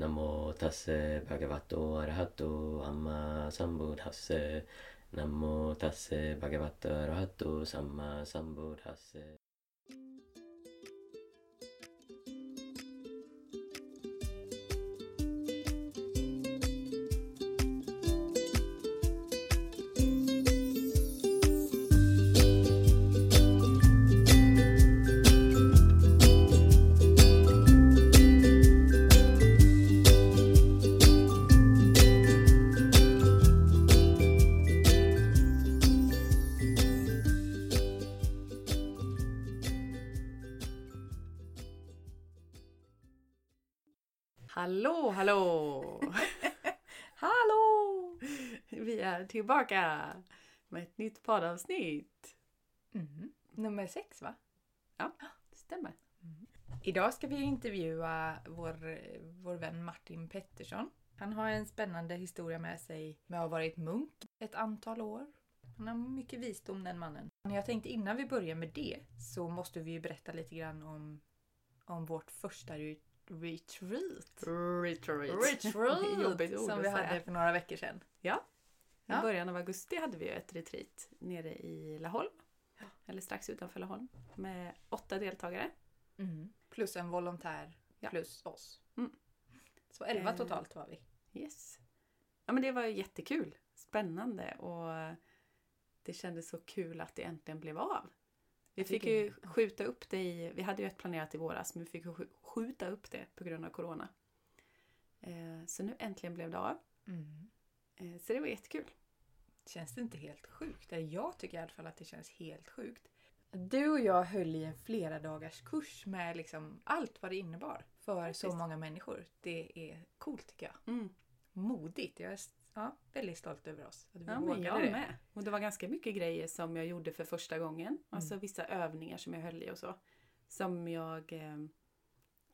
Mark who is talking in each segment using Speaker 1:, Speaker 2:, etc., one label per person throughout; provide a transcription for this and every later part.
Speaker 1: Namo tassa bhagavato arahato amma sambuddhassa Namo tassa bhagavato arahato samma sambuddhassa
Speaker 2: tillbaka med ett nytt poddavsnitt.
Speaker 3: Mm. Nummer sex va?
Speaker 2: Ja, det stämmer.
Speaker 3: Idag ska vi intervjua vår, vår vän Martin Pettersson. Han har en spännande historia med sig med att ha varit munk ett antal år. Han har mycket visdom den mannen. Men jag tänkte innan vi börjar med det så måste vi ju berätta lite grann om, om vårt första re- retreat.
Speaker 2: Retreat.
Speaker 3: Retreat!
Speaker 2: Jobbigt ord
Speaker 3: som vi hade för några veckor sedan.
Speaker 2: Ja. I
Speaker 3: Ja.
Speaker 2: början av augusti hade vi ett retreat nere i Laholm. Eller strax utanför Laholm. Med åtta deltagare.
Speaker 3: Plus en volontär
Speaker 2: Ja.
Speaker 3: plus oss.
Speaker 2: Mm.
Speaker 3: Så elva
Speaker 2: Eh,
Speaker 3: totalt var vi.
Speaker 2: Yes. Ja men det var jättekul. Spännande och det kändes så kul att det äntligen blev av. Vi fick ju skjuta upp det i, vi hade ju ett planerat i våras men vi fick ju sk- skjuta upp det på grund av Corona. Eh, Så nu äntligen blev det av. Eh, Så det var jättekul.
Speaker 3: Känns det inte helt sjukt? Eller jag tycker i alla fall att det känns helt sjukt. Du och jag höll i en flera dagars kurs med liksom allt vad det innebar för så
Speaker 2: Faktiskt.
Speaker 3: många människor. Det är coolt tycker jag.
Speaker 2: Mm.
Speaker 3: Modigt. Jag är ja, väldigt stolt över oss. Att vi
Speaker 2: Ja,
Speaker 3: vågade
Speaker 2: jag
Speaker 3: det.
Speaker 2: med. Och det var ganska mycket grejer som jag gjorde för första gången. Alltså vissa övningar som jag höll i och så. Som jag eh,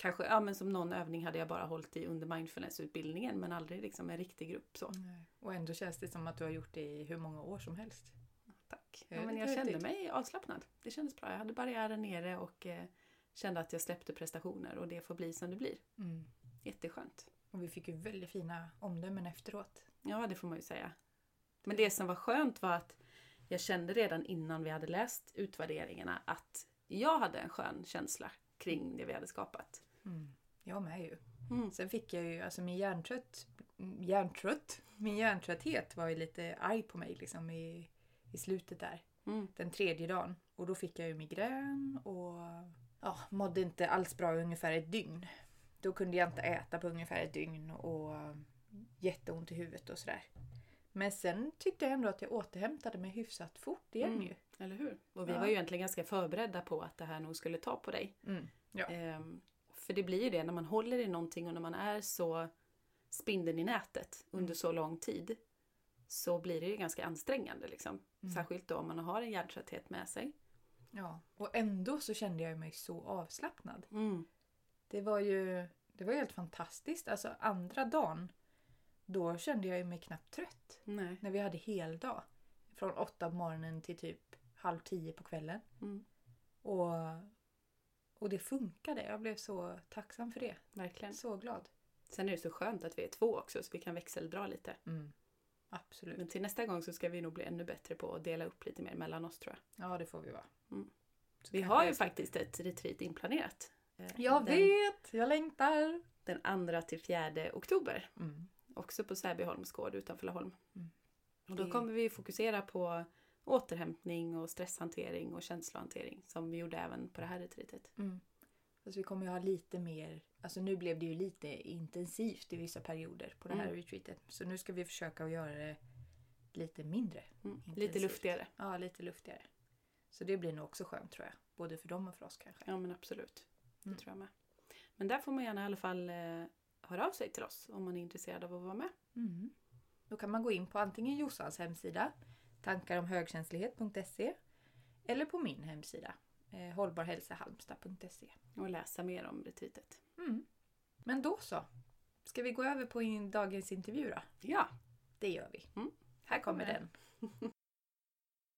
Speaker 2: kanske, ja men som någon övning hade jag bara hållit i under mindfulness-utbildningen men aldrig liksom en riktig grupp så.
Speaker 3: Nej. Och ändå känns det som att du har gjort det i hur många år som helst.
Speaker 2: Tack.
Speaker 3: Ja,
Speaker 2: men jag kände mig avslappnad. Det kändes bra. Jag hade barriären nere och eh, kände att jag släppte prestationer och det får bli som det blir. Jätteskönt.
Speaker 3: Och vi fick ju väldigt fina omdömen efteråt.
Speaker 2: Ja, det får man ju säga. Men det som var skönt var att jag kände redan innan vi hade läst utvärderingarna att jag hade en skön känsla kring det vi hade skapat.
Speaker 3: Jag med ju.
Speaker 2: Mm.
Speaker 3: Sen fick jag ju, alltså min hjärntrött, hjärntrött, min hjärntrötthet var ju lite arg på mig liksom i, i slutet där.
Speaker 2: Mm.
Speaker 3: Den tredje dagen. Och då fick jag ju migrän och ja, mådde inte alls bra i ungefär ett dygn. Då kunde jag inte äta på ungefär ett dygn och jätteont i huvudet och sådär. Men sen tyckte jag ändå att jag återhämtade mig hyfsat fort igen
Speaker 2: Mm.
Speaker 3: ju.
Speaker 2: Eller hur? Och vi
Speaker 3: Ja.
Speaker 2: var ju egentligen ganska förberedda på att det här nog skulle ta på dig.
Speaker 3: Ja.
Speaker 2: Ehm, för det blir ju det när man håller i någonting och när man är så spindeln i nätet under så lång tid. Så blir det ju ganska ansträngande liksom. Särskilt då om man har en hjärntrötthet med sig.
Speaker 3: ja. Och ändå så kände jag mig så avslappnad.
Speaker 2: Mm.
Speaker 3: Det var ju det var helt fantastiskt. Alltså andra dagen, då kände jag mig knappt trött.
Speaker 2: Nej.
Speaker 3: När vi hade heldag. Från åtta på morgonen till typ halv tio på kvällen.
Speaker 2: Mm.
Speaker 3: Och, och det funkade. Jag blev så tacksam för det.
Speaker 2: Verkligen.
Speaker 3: Så glad.
Speaker 2: Sen är det så skönt att vi är två också så vi kan växeldra lite.
Speaker 3: Absolut.
Speaker 2: Men till nästa gång så ska vi nog bli ännu bättre på att dela upp lite mer mellan oss tror jag.
Speaker 3: Ja, det får vi vara.
Speaker 2: Mm. Vi har ju faktiskt ett retreat inplanerat. Eh,
Speaker 3: Jag
Speaker 2: den,
Speaker 3: vet! Jag längtar!
Speaker 2: Den 2 till 4 oktober.
Speaker 3: Mm.
Speaker 2: Också på Säbyholms gård utanför Laholm.
Speaker 3: Mm.
Speaker 2: Och då kommer vi fokusera på återhämtning och stresshantering och känslohantering som vi gjorde även på det här retreatet.
Speaker 3: Mm. Fast vi kommer ju ha lite mer... Alltså nu blev det ju lite intensivt i vissa perioder på det här
Speaker 2: Mm.
Speaker 3: retreatet. Så nu ska vi försöka att göra det lite mindre.
Speaker 2: Mm. Lite luftigare.
Speaker 3: Ja, lite luftigare. Så det blir nog också skönt tror jag. Både för dem och för oss kanske.
Speaker 2: Ja men absolut. Det
Speaker 3: Mm.
Speaker 2: tror jag med. Men där får man gärna i alla fall eh, höra av sig till oss om man är intresserad av att vara med.
Speaker 3: Mm. Då kan man gå in på antingen Jossans hemsida, tankaromhögkänslighet.se eller på min hemsida, eh, hållbarhälsahalmstad.se.
Speaker 2: Och läsa mer om retreatet.
Speaker 3: Mm. Men då så. Ska vi gå över på in dagens intervju då?
Speaker 2: Ja,
Speaker 3: Det gör vi.
Speaker 2: Mm.
Speaker 3: Här kommer den.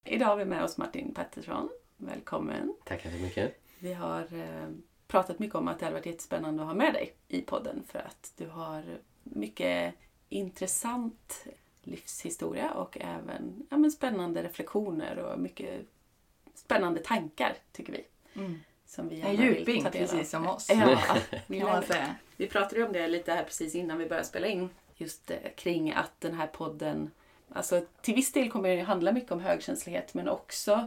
Speaker 2: idag har vi med oss Martin Pettersson. Välkommen.
Speaker 1: Tackar så mycket.
Speaker 2: Vi har eh, pratat mycket om att det hade varit jättespännande att ha med dig i podden för att du har mycket intressant livshistoria och även ja, men spännande reflektioner och mycket spännande tankar tycker vi.
Speaker 3: Mm.
Speaker 2: Som vi
Speaker 3: En
Speaker 2: gärna vill
Speaker 3: djuping,
Speaker 2: ta del av.
Speaker 3: precis som oss.
Speaker 2: Ja,
Speaker 3: Kan man säga.
Speaker 2: vi pratade ju om det lite här precis innan vi började spela in. Just eh, kring att den här podden, alltså till viss del kommer det handla mycket om högkänslighet men också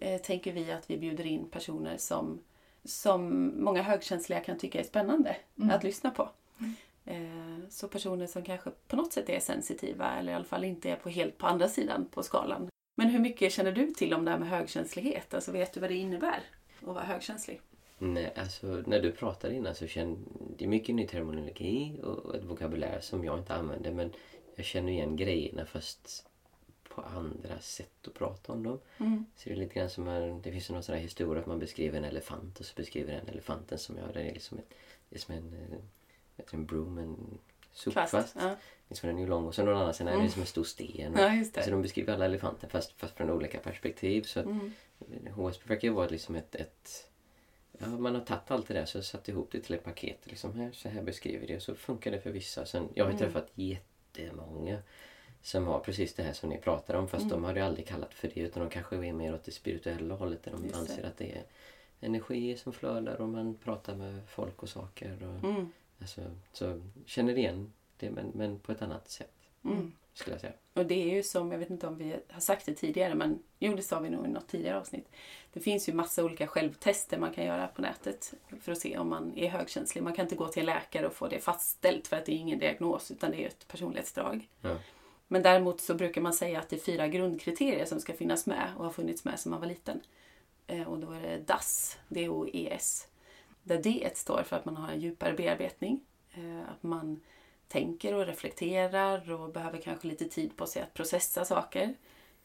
Speaker 2: eh, tänker vi att vi bjuder in personer som, som många högkänsliga kan tycka är spännande
Speaker 3: Mm.
Speaker 2: att lyssna på. Eh, så personer som kanske på något sätt är sensitiva eller i alla fall inte är på helt på andra sidan på skalan. Men hur mycket känner du till om det här med högkänslighet? Alltså vet du vad det innebär att vara högkänslig?
Speaker 1: Nej, alltså när du pratade innan så kände det är mycket ny terminologi och ett vokabulär som jag inte använder men jag känner igen grejerna fast på andra sätt att prata om dem.
Speaker 2: Mm.
Speaker 1: Så det är lite grann som en, det finns någon sån här historia att man beskriver en elefant och så beskriver den elefanten som jag, det är liksom ett, det är som en, eh, heter det, en broom, en sopkvast.
Speaker 2: Kvast. Ja.
Speaker 1: Liksom den är ju lång och så någon annan sidan är det
Speaker 2: Mm.
Speaker 1: som en stor sten.
Speaker 2: ja, just det.
Speaker 1: Så de beskriver alla elefanter fast, fast från olika perspektiv. Så att
Speaker 2: Mm.
Speaker 1: HSB verkar ju vara liksom ett, ett ja, man har tagit allt det där så satt ihop det till ett paket. Liksom här, så här beskriver det och så funkar det för vissa. Sen, jag har
Speaker 2: Mm.
Speaker 1: träffat jättemånga som har precis det här som ni pratar om fast
Speaker 2: Mm.
Speaker 1: de hade ju aldrig kallat för det utan de kanske är mer åt det spirituella hållet där de
Speaker 2: Just det.
Speaker 1: anser att det är energi som flödar och man pratar med folk och saker. Och,
Speaker 2: Mm.
Speaker 1: Alltså, så känner igen det men, men på ett annat sätt
Speaker 2: Mm.
Speaker 1: skulle jag säga.
Speaker 2: Och det är ju som, jag vet inte om vi har sagt det tidigare, men jo det sa vi nog i något tidigare avsnitt. Det finns ju massa olika självtester man kan göra på nätet för att se om man är högkänslig. Man kan inte gå till en läkare och få det fastställt för att det är ingen diagnos utan det är ett personlighetsdrag.
Speaker 1: Ja.
Speaker 2: Men däremot så brukar man säga att det är fyra grundkriterier som ska finnas med och har funnits med sedan man var liten. Eh, Och då är det DAS, D-O-E-S. Där D står för att man har en djupare bearbetning. Eh, att man tänker och reflekterar och behöver kanske lite tid på sig att processa saker.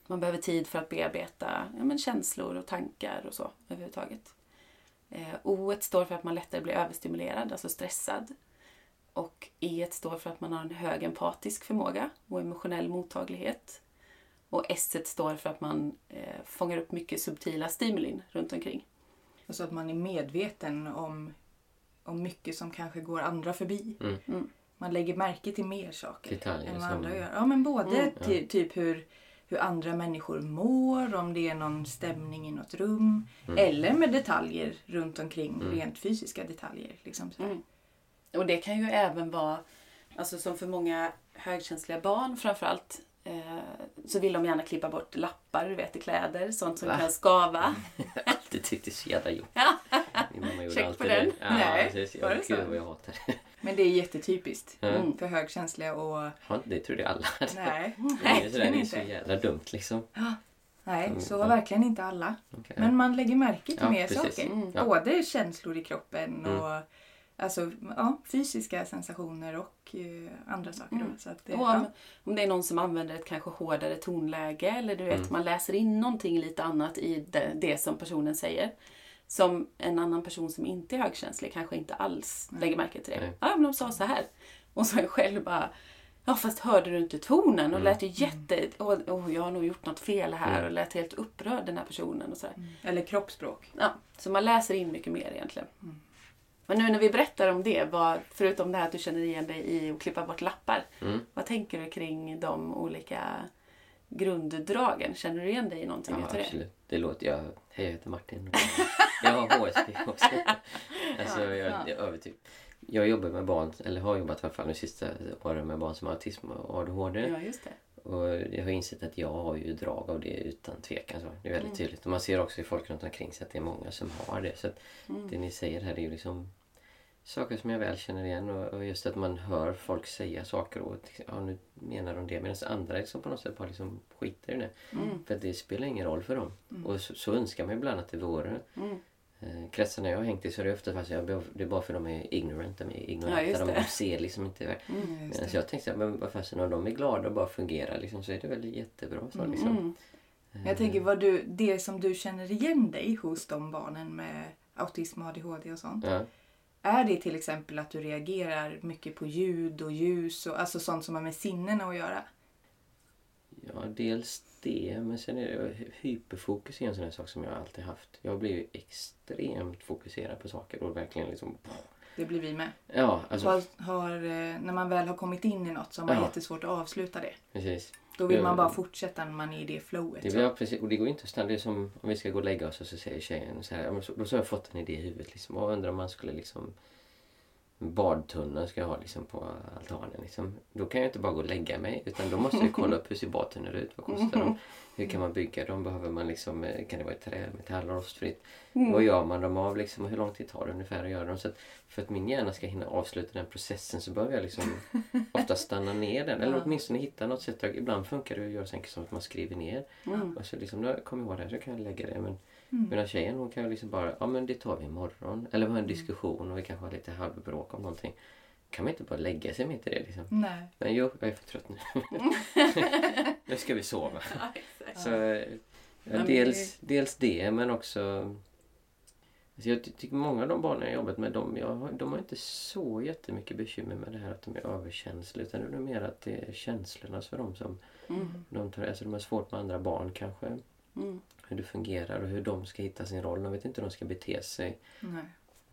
Speaker 2: Man behöver tid för att bearbeta ja, men känslor och tankar och så överhuvudtaget. Eh, o står för att man lättare blir överstimulerad, alltså stressad. Och E står för att man har en hög empatisk förmåga och emotionell mottaglighet. Och S står för att man eh, fångar upp mycket subtila stimulin runt omkring.
Speaker 3: Och så att man är medveten om, om mycket som kanske går andra förbi.
Speaker 1: Mm.
Speaker 2: Mm.
Speaker 3: Man lägger märke till mer saker
Speaker 1: Detaljer
Speaker 3: än vad
Speaker 1: som-
Speaker 3: andra gör. Ja, men både
Speaker 2: Mm.
Speaker 3: ty, typ hur, hur andra människor mår, om det är någon stämning i något rum.
Speaker 1: Mm.
Speaker 3: Eller med detaljer runt omkring,
Speaker 1: Mm.
Speaker 3: rent fysiska detaljer. Liksom så här.
Speaker 2: Mm. Och det kan ju även vara, alltså som för många högkänsliga barn framförallt, eh, så vill de gärna klippa bort lappar, du vet, i kläder, sånt som
Speaker 1: Va?
Speaker 2: kan skava.
Speaker 1: Det är så jävla jobbigt.
Speaker 2: Ja.
Speaker 1: Min mamma gjorde
Speaker 2: Check
Speaker 1: alltid
Speaker 2: på den.
Speaker 1: det. Ja,
Speaker 3: Nej,
Speaker 1: precis.
Speaker 3: var det så?
Speaker 1: gud vad jag hatar det.
Speaker 3: Men det är jättetypiskt
Speaker 1: Ja.
Speaker 2: Mm.
Speaker 3: för högkänsliga och
Speaker 1: Ja, Det trodde jag alla hade.
Speaker 3: nej,
Speaker 1: Det är, det är så jävla dumt liksom.
Speaker 3: Nej,
Speaker 1: Mm,
Speaker 3: så
Speaker 1: ja.
Speaker 3: har verkligen inte alla.
Speaker 1: Okej,
Speaker 3: Men man lägger märke till
Speaker 1: Ja,
Speaker 3: mer
Speaker 1: precis.
Speaker 3: saker.
Speaker 2: Mm.
Speaker 1: Ja.
Speaker 3: Både känslor i kroppen
Speaker 1: Mm.
Speaker 3: och alltså, ja, fysiska sensationer och eh, andra saker. Då.
Speaker 2: Mm.
Speaker 3: Så att det,
Speaker 2: Och
Speaker 3: ja.
Speaker 2: om, om det är någon som använder ett kanske hårdare tonläge eller du vet,
Speaker 1: Mm.
Speaker 2: man läser in någonting lite annat i det, det som personen säger. Som en annan person som inte är högkänslig kanske inte alls
Speaker 3: Nej.
Speaker 2: lägger märke till det. Ja, men de sa så här. Och så är jag själv bara Ja fast hörde du inte tonen? Och
Speaker 1: Mm.
Speaker 2: lät ju jätte... Åh, åh, jag har nog gjort något fel här
Speaker 1: Mm.
Speaker 2: och lät helt upprörd den här personen och sådär.
Speaker 3: Eller kroppsspråk.
Speaker 2: Ja, så man läser in mycket mer egentligen.
Speaker 3: Mm.
Speaker 2: Men nu när vi berättar om det, vad, förutom det här att du känner igen dig i att klippa bort lappar.
Speaker 1: Mm.
Speaker 2: Vad tänker du kring de olika grunddragen? Känner du igen dig i någonting
Speaker 1: Ja,
Speaker 2: utav det?
Speaker 1: absolut. Det låter jag. Hej, jag heter Martin. Jag har HSB också. Alltså, jag, jag, över typ. Jag jobbar med barn, eller har jobbat i alla fall de sista åren med barn som har autism och ADHD.
Speaker 2: Ja, just det.
Speaker 1: Och jag har insett att jag har ju drag av det utan tvekan. Så. Det är väldigt
Speaker 2: Mm.
Speaker 1: tydligt. Och man ser också i folk runt omkring sig att det är många som har det. Så
Speaker 2: Mm.
Speaker 1: det ni säger här är ju liksom saker som jag väl känner igen. Och, och just att man hör folk säga saker och ja, nu menar de det. Medan andra liksom på något sätt bara liksom skiter i det.
Speaker 2: Mm.
Speaker 1: För det spelar ingen roll för dem.
Speaker 3: Mm.
Speaker 1: Och så, så önskar man ibland att det vore.
Speaker 2: Mm.
Speaker 1: Eh, kretsarna jag har hängt i så är det ofta fast jag, det är bara för att de är ignorant. De är ignoranta.
Speaker 2: Ja,
Speaker 1: de, ser liksom inte.
Speaker 2: Mm.
Speaker 3: Just
Speaker 1: Medan jag tänkte men vad fasen om de är glada och bara fungerar liksom, så är det väl jättebra. Så,
Speaker 3: Mm.
Speaker 1: liksom.
Speaker 2: Mm.
Speaker 1: Eh,
Speaker 3: Jag tänker vad du, det som du känner igen dig hos de barnen med autism och ADHD och sånt.
Speaker 1: Ja.
Speaker 3: Är det till exempel att du reagerar mycket på ljud och ljus och alltså sånt som har med sinnena att göra?
Speaker 1: Ja, dels det. Men sen är det hyperfokus är en sån här sak som jag alltid haft. Jag blir ju extremt fokuserad på saker och verkligen liksom...
Speaker 3: Det blir vi med.
Speaker 1: Ja, alltså...
Speaker 3: Har, har, eh, när man väl har kommit in i något så har man
Speaker 1: Ja.
Speaker 3: jättesvårt att avsluta det.
Speaker 1: Precis.
Speaker 3: Då vill man bara fortsätta när man är i det flowet.
Speaker 1: Det,
Speaker 3: så.
Speaker 1: ja, precis. Och det går inte att stanna. Det är som om vi ska gå och lägga oss och så säger tjejen så här. Då så har jag fått en idé i huvudet. Liksom. Och jag undrar om man skulle liksom... Badtunna ska jag ha liksom på altanen. Liksom. Då kan jag inte bara gå och lägga mig. Utan då måste jag kolla upp hur ser badtunnor ut. Vad kostar de? Hur kan man bygga dem? Behöver man liksom... eh, Kan det vara i trä, metall, rostfritt? Vad gör man dem av? Liksom, hur lång tid tar det ungefär att göra dem? Så att för att min hjärna ska hinna avsluta den processen så behöver jag liksom ofta stanna ner den. Eller
Speaker 3: Ja.
Speaker 1: åtminstone hitta något sätt. Ibland funkar det att göra så enkelt som att man skriver ner.
Speaker 2: Mm.
Speaker 1: Och så liksom, när jag kommer ihåg det här så kan jag lägga det. Men
Speaker 3: Mm.
Speaker 1: medan tjejen hon kan ju liksom bara, ja men det tar vi imorgon. Eller vi har en diskussion och vi kanske har lite halvbråk om någonting. Kan man inte bara lägga sig mitt i det liksom?
Speaker 3: Nej.
Speaker 1: Men jo, jag är för trött nu. nu ska vi sova. Så, ja,
Speaker 2: men
Speaker 1: dels, dels det men också Alltså jag ty- tycker många av de barnen jag jobbat med, de, jag, de har inte så jättemycket bekymmer med det här att de är överkänsliga. Utan det är mer att det är känslorna för dem som
Speaker 2: Mm.
Speaker 1: de, tar, alltså de har svårt med andra barn kanske.
Speaker 2: Mm.
Speaker 1: Hur det fungerar och hur de ska hitta sin roll. De vet inte hur de ska bete sig
Speaker 3: Nej.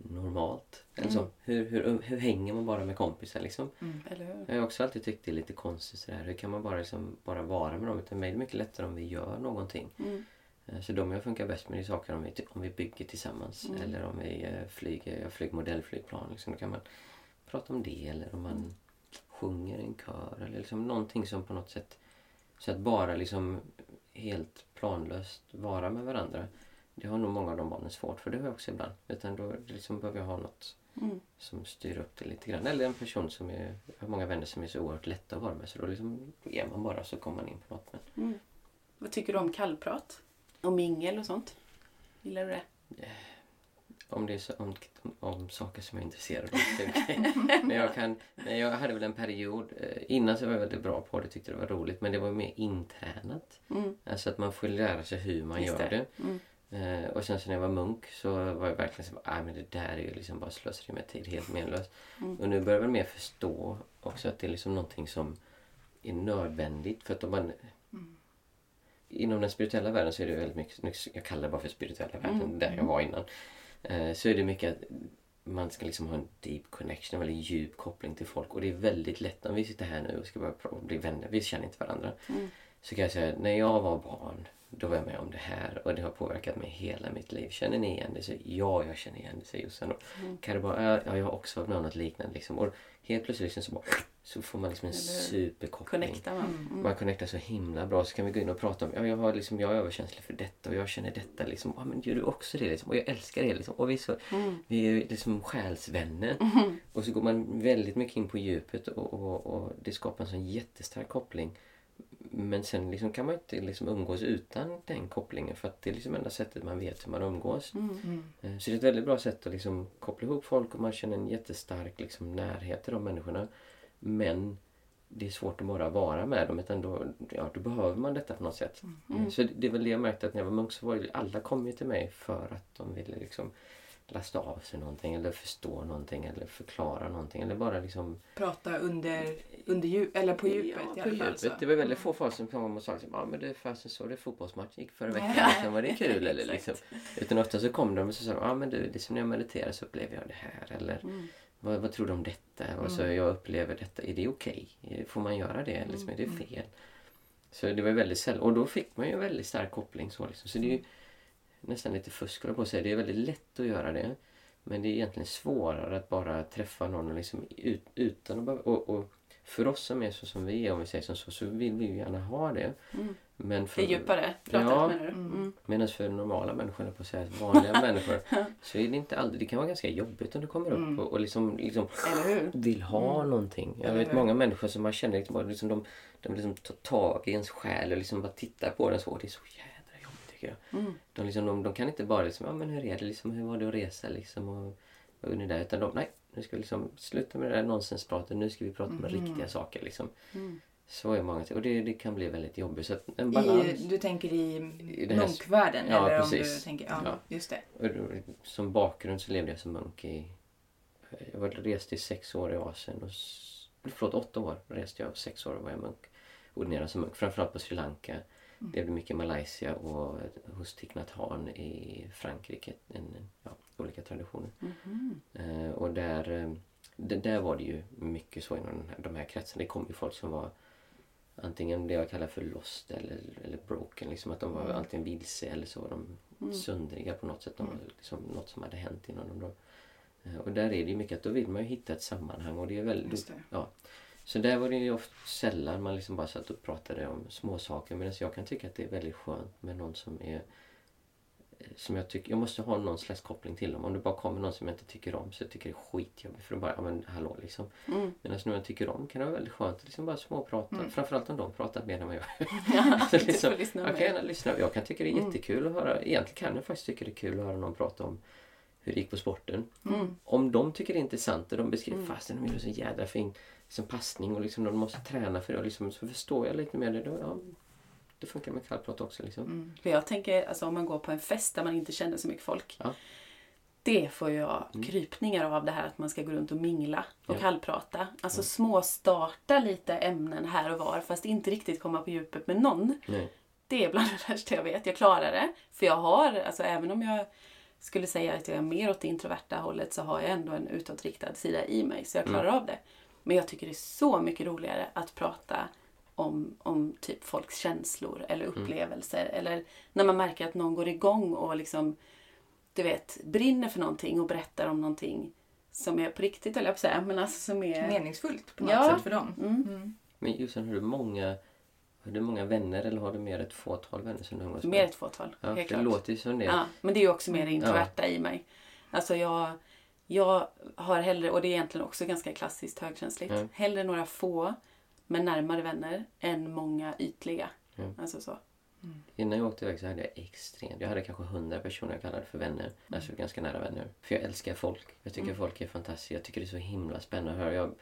Speaker 1: Normalt. Eller
Speaker 2: Mm.
Speaker 1: så. Hur, hur, hur hänger man bara med kompisar liksom?
Speaker 3: Mm.
Speaker 1: Jag har också alltid tyckt det är lite konstigt sådär. Hur kan man bara, liksom, bara vara med dem? Utan mig är det mycket lättare om vi gör någonting.
Speaker 2: Mm.
Speaker 1: Eh, Så de jag funkar bäst med det är saker om vi, om vi bygger tillsammans.
Speaker 2: Mm.
Speaker 1: Eller om vi eh, flyger, jag flyger modellflygplan. Liksom, då kan man prata om det. Eller om man sjunger i en kör. Eller liksom någonting som på något sätt... Så att bara liksom helt planlöst vara med varandra. Det har nog många av de barnen svårt för. Det har jag också ibland. Utan då liksom behöver jag ha något
Speaker 2: Mm.
Speaker 1: som styr upp det lite grann. Eller en person som är... Jag har många vänner som är så oerhört lätta att vara med. Så då liksom är man bara så kommer man in på något. Men
Speaker 2: Mm. Vad tycker du om kallprat? Och mingel och sånt? Gillar du det?
Speaker 1: Om det är så, om, om saker som jag är intresserad av. det men jag, kan, jag hade väl en period, eh, innan så var jag väldigt bra på det, tyckte det var roligt. Men det var mer intränat.
Speaker 2: Mm.
Speaker 1: Alltså att man får lära sig hur man
Speaker 2: Just
Speaker 1: gör det.
Speaker 2: Mm.
Speaker 1: Eh, och sen så när jag var munk så var jag verkligen så nej men det där är ju liksom bara slöseri med tid, helt menlöst.
Speaker 2: Mm.
Speaker 1: Och nu börjar jag väl mer förstå också att det är liksom någonting som är nödvändigt. För att om man... Inom den spirituella världen så är det väldigt mycket, jag kallar det bara för spirituella världen,
Speaker 2: Mm.
Speaker 1: där jag var innan. Eh, så är det mycket att man ska liksom ha en deep connection, en väldigt djup koppling till folk. Och det är väldigt lätt om vi sitter här nu och ska börja bli vänner, vi känner inte varandra.
Speaker 2: Mm.
Speaker 1: Så kan jag säga, när jag var barn, då var jag med om det här och det har påverkat mig hela mitt liv. Känner ni igen det? Så, ja, jag känner igen det, säger Jossan.
Speaker 2: Mm.
Speaker 1: Kan det bara, ja, jag har också varit med om något liknande. Liksom. Och helt plötsligt liksom så, bara, så får man liksom en superkoppling.
Speaker 2: Connectar man? Mm.
Speaker 1: Man connectar så himla bra. Så kan vi gå in och prata om, ja, jag, har liksom, jag är överkänslig för detta och jag känner detta. Liksom. Ja, men gör du också det? Liksom. Och jag älskar det. Liksom. Och vi, är så,
Speaker 2: Mm.
Speaker 1: vi är liksom själsvänner.
Speaker 2: Mm.
Speaker 1: Och så går man väldigt mycket in på djupet och, och, och det skapar en sån jättestark koppling. Men sen liksom kan man inte liksom umgås utan den kopplingen för att det är liksom enda sättet man vet hur man umgås.
Speaker 2: Mm.
Speaker 3: Mm.
Speaker 1: Eh, Så det är ett väldigt bra sätt att liksom koppla ihop folk och man känner en jättestark liksom närhet till de människorna. Men det är svårt att bara vara med dem utan då, ja, då behöver man detta på något sätt.
Speaker 2: Mm.
Speaker 1: Eh, Så det är väl det jag märkte att när jag var munk så var ju alla kom ju till mig för att de ville liksom lasta av sig någonting eller förstå någonting eller förklara någonting eller bara liksom
Speaker 3: Prata under, under djup, eller på djupet
Speaker 1: Ja, på djupet.
Speaker 3: Så.
Speaker 1: Det var väldigt få folk som kom och sa liksom, ja men det är fasen så det är fotbollsmatch gick förra veckan.
Speaker 3: Ja.
Speaker 1: Liksom, var det kul eller liksom. Utan ofta så kom de och så sa de, ja men du det är som när jag mediterar så upplever jag det här. Eller
Speaker 2: Mm.
Speaker 1: vad, vad tror du om detta? Och så jag upplever detta. Är det okej? Får man göra det? Liksom, är det fel? Så det var väldigt sällan. Och då fick man ju en väldigt stark koppling. Så, liksom. så det är ju nästan lite fusk på säga. Det är väldigt lätt att göra det. Men det är egentligen svårare att bara träffa någon och liksom ut, utan att behöva- och, och för oss som är så som vi är, om vi säger som så, så vill vi ju gärna ha det.
Speaker 2: Mm.
Speaker 1: Men för,
Speaker 2: Det djupare pratet
Speaker 1: Ja.
Speaker 2: menar du?
Speaker 3: Mm.
Speaker 2: Mm.
Speaker 1: Medan för normala människor, jag på att säga, vanliga människor, så är det inte alltid, det kan vara ganska jobbigt om du kommer upp
Speaker 3: Mm.
Speaker 1: och, och liksom, liksom
Speaker 2: Eller
Speaker 1: vill ha någonting. Jag
Speaker 3: Eller
Speaker 1: vet
Speaker 3: hur?
Speaker 1: många människor som man känner liksom, bara liksom, de, de liksom tar tag i ens själ och liksom bara tittar på den så. Det är så jobbigt tycker jag.
Speaker 2: Mm.
Speaker 1: De, liksom, de, de kan inte bara liksom, ja men hur är det liksom, hur var det att resa liksom och gjorde ni där? Utan de, nej, nu ska vi liksom sluta med det där nonsenspratet, nu ska vi prata om
Speaker 3: Mhm.
Speaker 1: riktiga saker liksom.
Speaker 2: Mm.
Speaker 1: Så är många och det, det kan bli väldigt jobbigt. Så en balans.
Speaker 3: I, du tänker i,
Speaker 1: I det
Speaker 3: munkvärlden?
Speaker 1: Ja,
Speaker 3: eller
Speaker 1: precis.
Speaker 3: om du tänker, ja,
Speaker 1: Ja.
Speaker 3: just det.
Speaker 1: Och då- Som bakgrund så levde jag som munk i... Jag var reste i sex år i Asien. Och, förlåt, åtta år reste jag och sex år var jag munk. ordinera som munk. Framförallt på Sri Lanka. Det blev mycket Malaysia och hos Thich Nhat Hanh i Frankrike. En, ja, olika traditioner.
Speaker 2: Mhm.
Speaker 1: Eh, och där, eh, det, där var det ju mycket så inom här, de här kretsarna. Det kom ju folk som var antingen det jag kallar för lost eller, eller broken. Liksom att de var antingen vilse eller så var de söndriga på något sätt. De var liksom något som hade hänt inom dem. Då. Eh, Och där är det ju mycket att då vill man ju hitta ett sammanhang. Och det är väldigt,
Speaker 2: det.
Speaker 1: Ja. Så där var det ju ofta sällan man liksom bara satt och pratade om små saker. Medan jag kan tycka att det är väldigt skönt med någon som är eh, som jag tycker, jag måste ha någon slags koppling till dem. Om det bara kommer någon som jag inte tycker om så jag tycker det är skitjobbigt. För då bara, ja men hallå liksom.
Speaker 2: Mm.
Speaker 1: Medan någon jag tycker om kan det vara väldigt skönt att liksom bara småprata.
Speaker 3: Mm.
Speaker 1: Framförallt om de pratar mer än vad jag
Speaker 2: Ja, du
Speaker 1: liksom,
Speaker 2: lyssna
Speaker 1: Jag kan gärna lyssna. Jag kan tycka det är
Speaker 2: Mm.
Speaker 1: jättekul att höra. Egentligen kan jag faktiskt tycka det är kul att höra någon prata om hur det gick på sporten.
Speaker 2: Mm.
Speaker 1: Om de tycker det är intressant och de beskriver
Speaker 2: Mm.
Speaker 1: fasen de gjorde så jädra fin liksom passning och liksom de måste träna för det. Och liksom, så förstår jag lite mer det. Då, ja, det funkar med kallprat också. Liksom.
Speaker 2: Mm. För jag tänker, alltså om man går på en fest där man inte känner så mycket folk.
Speaker 1: Ja.
Speaker 2: Det får jag krypningar av det här att man ska gå runt och mingla och
Speaker 1: Ja.
Speaker 2: kallprata. Alltså småstarta lite ämnen här och var fast inte riktigt komma på djupet med någon.
Speaker 1: Nej.
Speaker 2: Det är bland det värsta jag vet. Jag klarar det. För jag har, alltså även om jag skulle säga att jag är mer åt det introverta hållet så har jag ändå en utåtriktad sida i mig. Så jag klarar av det. Men jag tycker det är så mycket roligare att prata om, om typ folks känslor eller upplevelser. Eller när man märker att någon går igång och liksom, du vet, brinner för någonting och berättar om någonting som är på riktigt, eller jag på att säga, men alltså som är...
Speaker 3: Meningsfullt på något
Speaker 2: Ja.
Speaker 3: sätt för dem.
Speaker 2: Mm.
Speaker 3: Mm.
Speaker 1: Men Jossan, har du många har du många vänner eller har du mer ett fåtal vänner som du umgås med?
Speaker 2: Mer ett fåtal,
Speaker 1: Ja,
Speaker 2: helt
Speaker 1: det
Speaker 2: klart.
Speaker 1: låter ju som det.
Speaker 2: Ja, men det är ju också mer det introverta i mig. Alltså jag, jag har hellre, och det är egentligen också ganska klassiskt högkänsligt,
Speaker 1: Mm.
Speaker 2: hellre några få men närmare vänner än många ytliga.
Speaker 1: Mm.
Speaker 2: Alltså så.
Speaker 1: Innan jag åkte iväg så hade jag extremt... Jag hade kanske hundra personer jag kallade för vänner. Alltså ganska nära vänner. För jag älskar folk. Jag tycker folk är fantastiska. Jag tycker det är så himla spännande att höra. Jag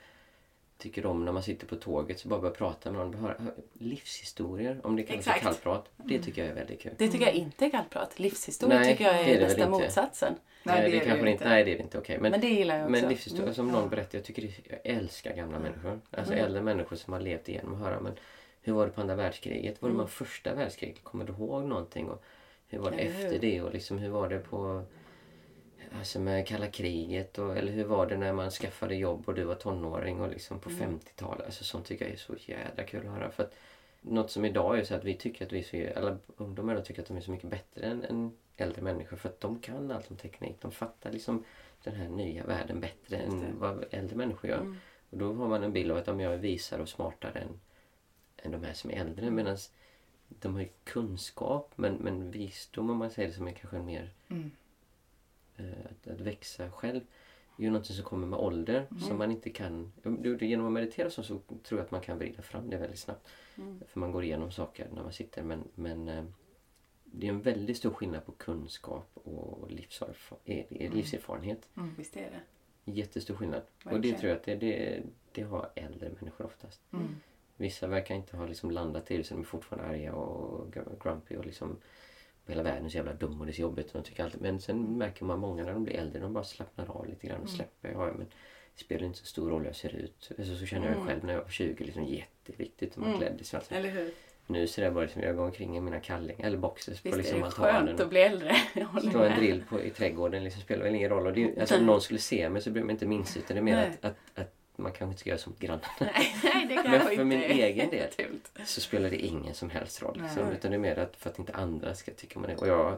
Speaker 1: tycker om när man sitter på tåget så bara börjar prata med någon. Höra, höra livshistorier, om det kallas för kallprat. Det tycker jag är väldigt kul.
Speaker 2: Det tycker jag inte är kallprat. Livshistoria
Speaker 1: Nej,
Speaker 2: tycker jag
Speaker 1: det
Speaker 2: är,
Speaker 1: är det inte.
Speaker 2: motsatsen.
Speaker 3: Nej, det är det
Speaker 1: kanske
Speaker 3: ju
Speaker 1: inte.
Speaker 3: inte.
Speaker 1: Nej, det är inte okej.
Speaker 2: Men,
Speaker 1: Men,
Speaker 2: det gillar jag också.
Speaker 1: men livshistorier som någon berättar. Jag tycker det, jag älskar gamla människor. Alltså
Speaker 2: Mm.
Speaker 1: äldre människor som har levt igenom och höra. Men hur var det på andra världskriget? Var det
Speaker 2: Mm.
Speaker 1: första världskriget? Kommer du ihåg någonting? Och hur var det
Speaker 2: Eller hur?
Speaker 1: efter det? Och liksom, hur var det på Alltså med kalla kriget och, eller hur var det när man skaffade jobb och du var tonåring och liksom på
Speaker 2: Mm.
Speaker 1: 50-talet. Alltså sånt tycker jag är så jädra kul att höra. För att något som idag är så att vi tycker att vi så, eller ungdomar tycker att de är så mycket bättre än, än äldre människor för att de kan allt om teknik. De fattar liksom den här nya världen bättre än vad äldre människor gör.
Speaker 2: Mm.
Speaker 1: Och då har man en bild av att de jag är visare och smartare än, än de här som är äldre.
Speaker 2: Mm.
Speaker 1: Medan de har kunskap men, men visdom om man säger det som är kanske en mer
Speaker 3: Mm.
Speaker 1: Eh, att, att växa själv är ju någonting som kommer med ålder som man inte kan... Genom att meditera så, så tror jag att man kan vrida fram det väldigt snabbt.
Speaker 2: Mm.
Speaker 1: För man går igenom saker när man sitter men, men eh, det är en väldigt stor skillnad på kunskap och eh, livserfarenhet.
Speaker 3: Mm.
Speaker 2: Visst är det.
Speaker 1: Jättestor skillnad. Och det
Speaker 2: Verkligen.
Speaker 1: tror jag att det, det, det har äldre människor oftast.
Speaker 3: Mm.
Speaker 1: Vissa verkar inte ha liksom landat i det så de är fortfarande arga och gr- grumpy och liksom hela världen är så jävla dum och det är så jobbigt. Och de tycker alltid. Men sen märker man många när de blir äldre, de bara slappnar av lite grann och släpper. Ja, men det spelar inte så stor roll hur jag ser ut. Alltså, så känner jag
Speaker 2: Mm.
Speaker 1: själv när jag var 20. Liksom, jätteviktigt hur man
Speaker 2: Mm.
Speaker 1: klädde sig.
Speaker 2: Eller hur?
Speaker 1: Nu ser jag bara liksom, jag går omkring i mina kallingar eller boxers på
Speaker 2: Visst
Speaker 1: liksom
Speaker 2: är det
Speaker 1: altanen.
Speaker 2: skönt att bli äldre?
Speaker 1: Stå en drill på, i trädgården liksom, spelar väl ingen roll. Och det, alltså, om någon skulle se mig så bryr mig inte minst utan det är mer att, att, att man kanske inte ska göra som grannarna.
Speaker 2: Nej, nej, det kan
Speaker 1: Men för min egen del. Så spelar det ingen som helst roll. Liksom. Utan det är mer att för att inte andra ska tycka man är... Och jag,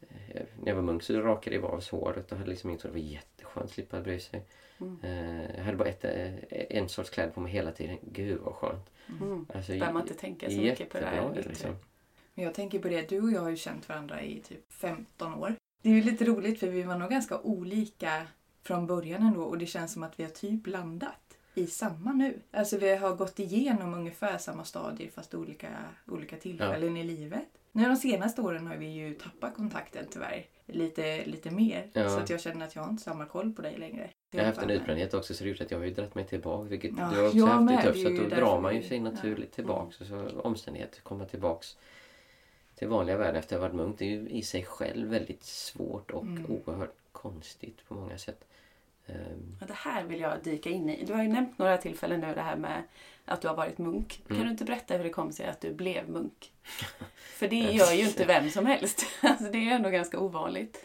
Speaker 1: eh, när jag var munk så rakade jag av oss håret och hade liksom inte... Det var jätteskönt att slippa bry sig.
Speaker 2: Mm.
Speaker 1: Eh, Jag hade bara ett, eh, en sorts kläder på mig hela tiden. Gud vad skönt.
Speaker 2: Mm.
Speaker 1: Alltså,
Speaker 2: Behöver man inte tänka så mycket på det här
Speaker 1: liksom.
Speaker 3: Men jag tänker på det, du och jag har ju känt varandra i typ 15 år. Det är ju lite roligt för vi var nog ganska olika från början ändå och det känns som att vi har typ landat i samma nu. Alltså vi har gått igenom ungefär samma stadier fast olika, olika tillfällen i livet. Nu de senaste åren har vi ju tappat kontakten tyvärr lite, lite mer.
Speaker 1: Ja.
Speaker 3: Så att jag känner att jag har inte samma koll på dig längre.
Speaker 1: Jag har haft en utbrändhet också så det gjort att jag har ju dratt mig tillbaka. Vilket
Speaker 3: Ja,
Speaker 1: du har också haft det tufft. Så att då drar man ju sig
Speaker 3: ja.
Speaker 1: naturligt tillbaks. Och så omständigheter komma tillbaks till vanliga världen efter att ha varit munk. Det är ju i sig själv väldigt svårt och
Speaker 3: Mm.
Speaker 1: oerhört konstigt på många sätt. Ehm,
Speaker 2: Ja, det här vill jag dyka in i. Du har ju nämnt några tillfällen nu det här med att du har varit munk. Kan
Speaker 1: Mm.
Speaker 2: du inte berätta hur det kom sig att du blev munk? För det gör ju inte vem som helst. Alltså, det är ju ändå ganska ovanligt.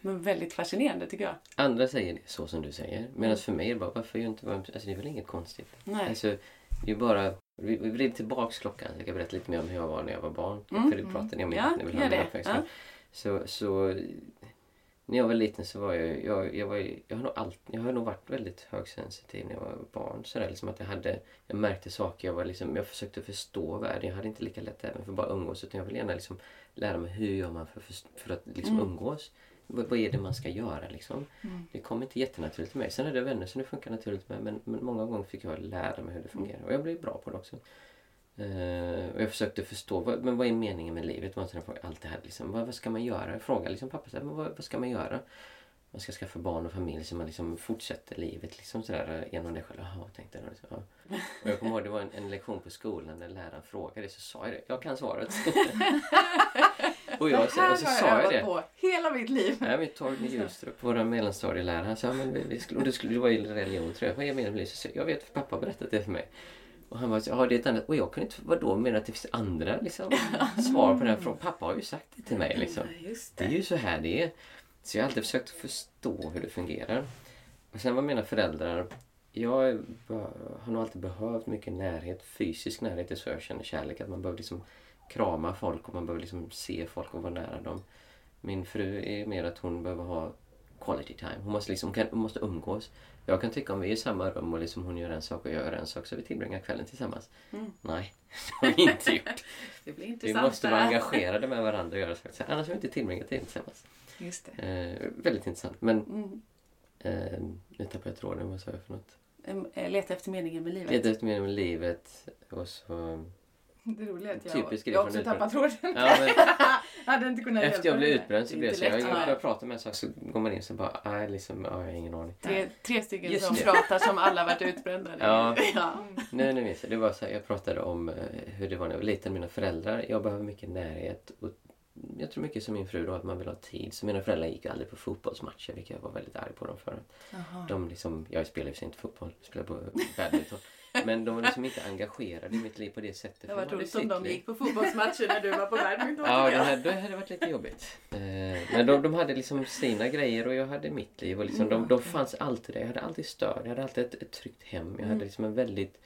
Speaker 2: Men väldigt fascinerande tycker jag.
Speaker 1: andra säger det så som du säger. Medan för mig är det bara, varför gör inte alltså det är väl inget konstigt.
Speaker 2: Nej.
Speaker 1: Alltså, det är bara, vi, vi vrider tillbaks klockan. Jag kan berätta lite mer om hur jag var när jag var barn.
Speaker 2: Mm.
Speaker 1: För det pratade ni om
Speaker 2: Ja,
Speaker 1: innan, ni vill ha
Speaker 2: gör
Speaker 1: min
Speaker 2: det.
Speaker 1: uppväxt.
Speaker 2: Ja.
Speaker 1: Så, så när jag var liten så var jag, jag, jag, var, jag, har nog allt, jag har nog varit väldigt högsensitiv när jag var barn. Så där, liksom att jag, hade, jag märkte saker, jag, var liksom, jag försökte förstå världen. Jag hade inte lika lätt även för att bara umgås utan jag ville gärna liksom lära mig hur gör man för, för, för att liksom
Speaker 2: Mm.
Speaker 1: umgås. Vad, vad är det man ska göra liksom?
Speaker 2: Mm.
Speaker 1: Det kom inte jättenaturligt till mig. Sen är det vänner så det funkar naturligt med men, men många gånger fick jag lära mig hur det fungerar. Och jag blev bra på det också. Eh, och jag försökte förstå, vad, men vad är meningen med livet? Här fråga. Allt det här liksom, vad, vad ska man göra? Jag frågade liksom pappa, så här, men vad, vad ska man göra? Man ska skaffa barn och familj så man liksom fortsätter livet liksom sådär genom det själv. Jaha, tänkte jag. Liksom, ja. Och jag kommer ihåg det var en, en lektion på skolan där läraren frågade så sa jag det. Jag kan svaret. och, jag, och så sa jag det.
Speaker 2: på hela mitt liv.
Speaker 1: Nej, men Torgny Hjulstrup, vår mellanstadielärare, han sa men vi, vi skulle, och det, skulle, det var ju religion tror jag. Vad är meningen med livet? Så Jag vet för pappa har berättat det för mig. Och han var så, ja det är ett annat. Och jag kunde inte, vadå, menar att det finns andra liksom, svar på den här frågan? Pappa har ju sagt det till mig liksom.
Speaker 2: Just
Speaker 1: Det är ju så här det är. Så jag har alltid försökt förstå hur det fungerar. Och sen var mina föräldrar... Jag bara- har nog alltid behövt mycket närhet, fysisk närhet. Det är så jag känner kärlek. Att man behöver liksom krama folk och man behöver liksom se folk och vara nära dem. Min fru är mer att hon behöver ha quality time. Hon måste, liksom, hon måste umgås. Jag kan tycka om vi är i samma rum och liksom hon gör en sak och jag gör en sak så vi tillbringar kvällen tillsammans.
Speaker 2: Mm.
Speaker 1: Nej, det har vi inte gjort.
Speaker 2: Det blir
Speaker 1: Vi
Speaker 2: intressant.
Speaker 1: måste
Speaker 2: det
Speaker 1: vara engagerade med varandra och göra saker. Så Annars har vi inte tillbringat tid tillsammans.
Speaker 2: Just det.
Speaker 1: Eh, väldigt intressant. Men
Speaker 2: Mm.
Speaker 1: eh, nu tappade jag tråden. Vad sa jag för något?
Speaker 2: Eh, Leta efter meningen med livet.
Speaker 1: Leta efter meningen med livet och så...
Speaker 2: Det roliga är att jag,
Speaker 1: Typisk
Speaker 2: jag
Speaker 1: från
Speaker 2: också tappar tråden.
Speaker 1: Ja, men
Speaker 2: hade inte kunnat
Speaker 1: efter jag blev utbränd så blev jag så. Jag, börjar prata med en sak så går man in så bara, nej liksom, ja, jag har ingen aning.
Speaker 2: Tre, tre stycken
Speaker 1: Just
Speaker 2: som
Speaker 1: det.
Speaker 2: pratar som alla varit utbrända.
Speaker 1: Ja.
Speaker 2: ja.
Speaker 1: Nej, nu minns jag. Det var så här, jag pratade om eh, hur det var när jag var liten. Mina föräldrar, jag behöver mycket närhet. Och jag tror mycket som min fru då, att man vill ha tid. Så mina föräldrar gick aldrig på fotbollsmatcher, vilket jag var väldigt arg på dem för.
Speaker 2: Jaha.
Speaker 1: De liksom, jag spelar ju inte fotboll, jag spelar på badminton. Men de var liksom inte engagerade i mitt liv på det sättet.
Speaker 2: Det var roligt om de
Speaker 1: liv.
Speaker 2: gick på fotbollsmatcher när du var på badminton.
Speaker 1: Ja, det hade, det hade varit lite jobbigt. Eh, men de, de hade liksom sina grejer och jag hade mitt liv. Och liksom, de, de fanns alltid där. Jag hade alltid stöd. Jag hade alltid ett, ett tryggt hem. Jag hade liksom en väldigt...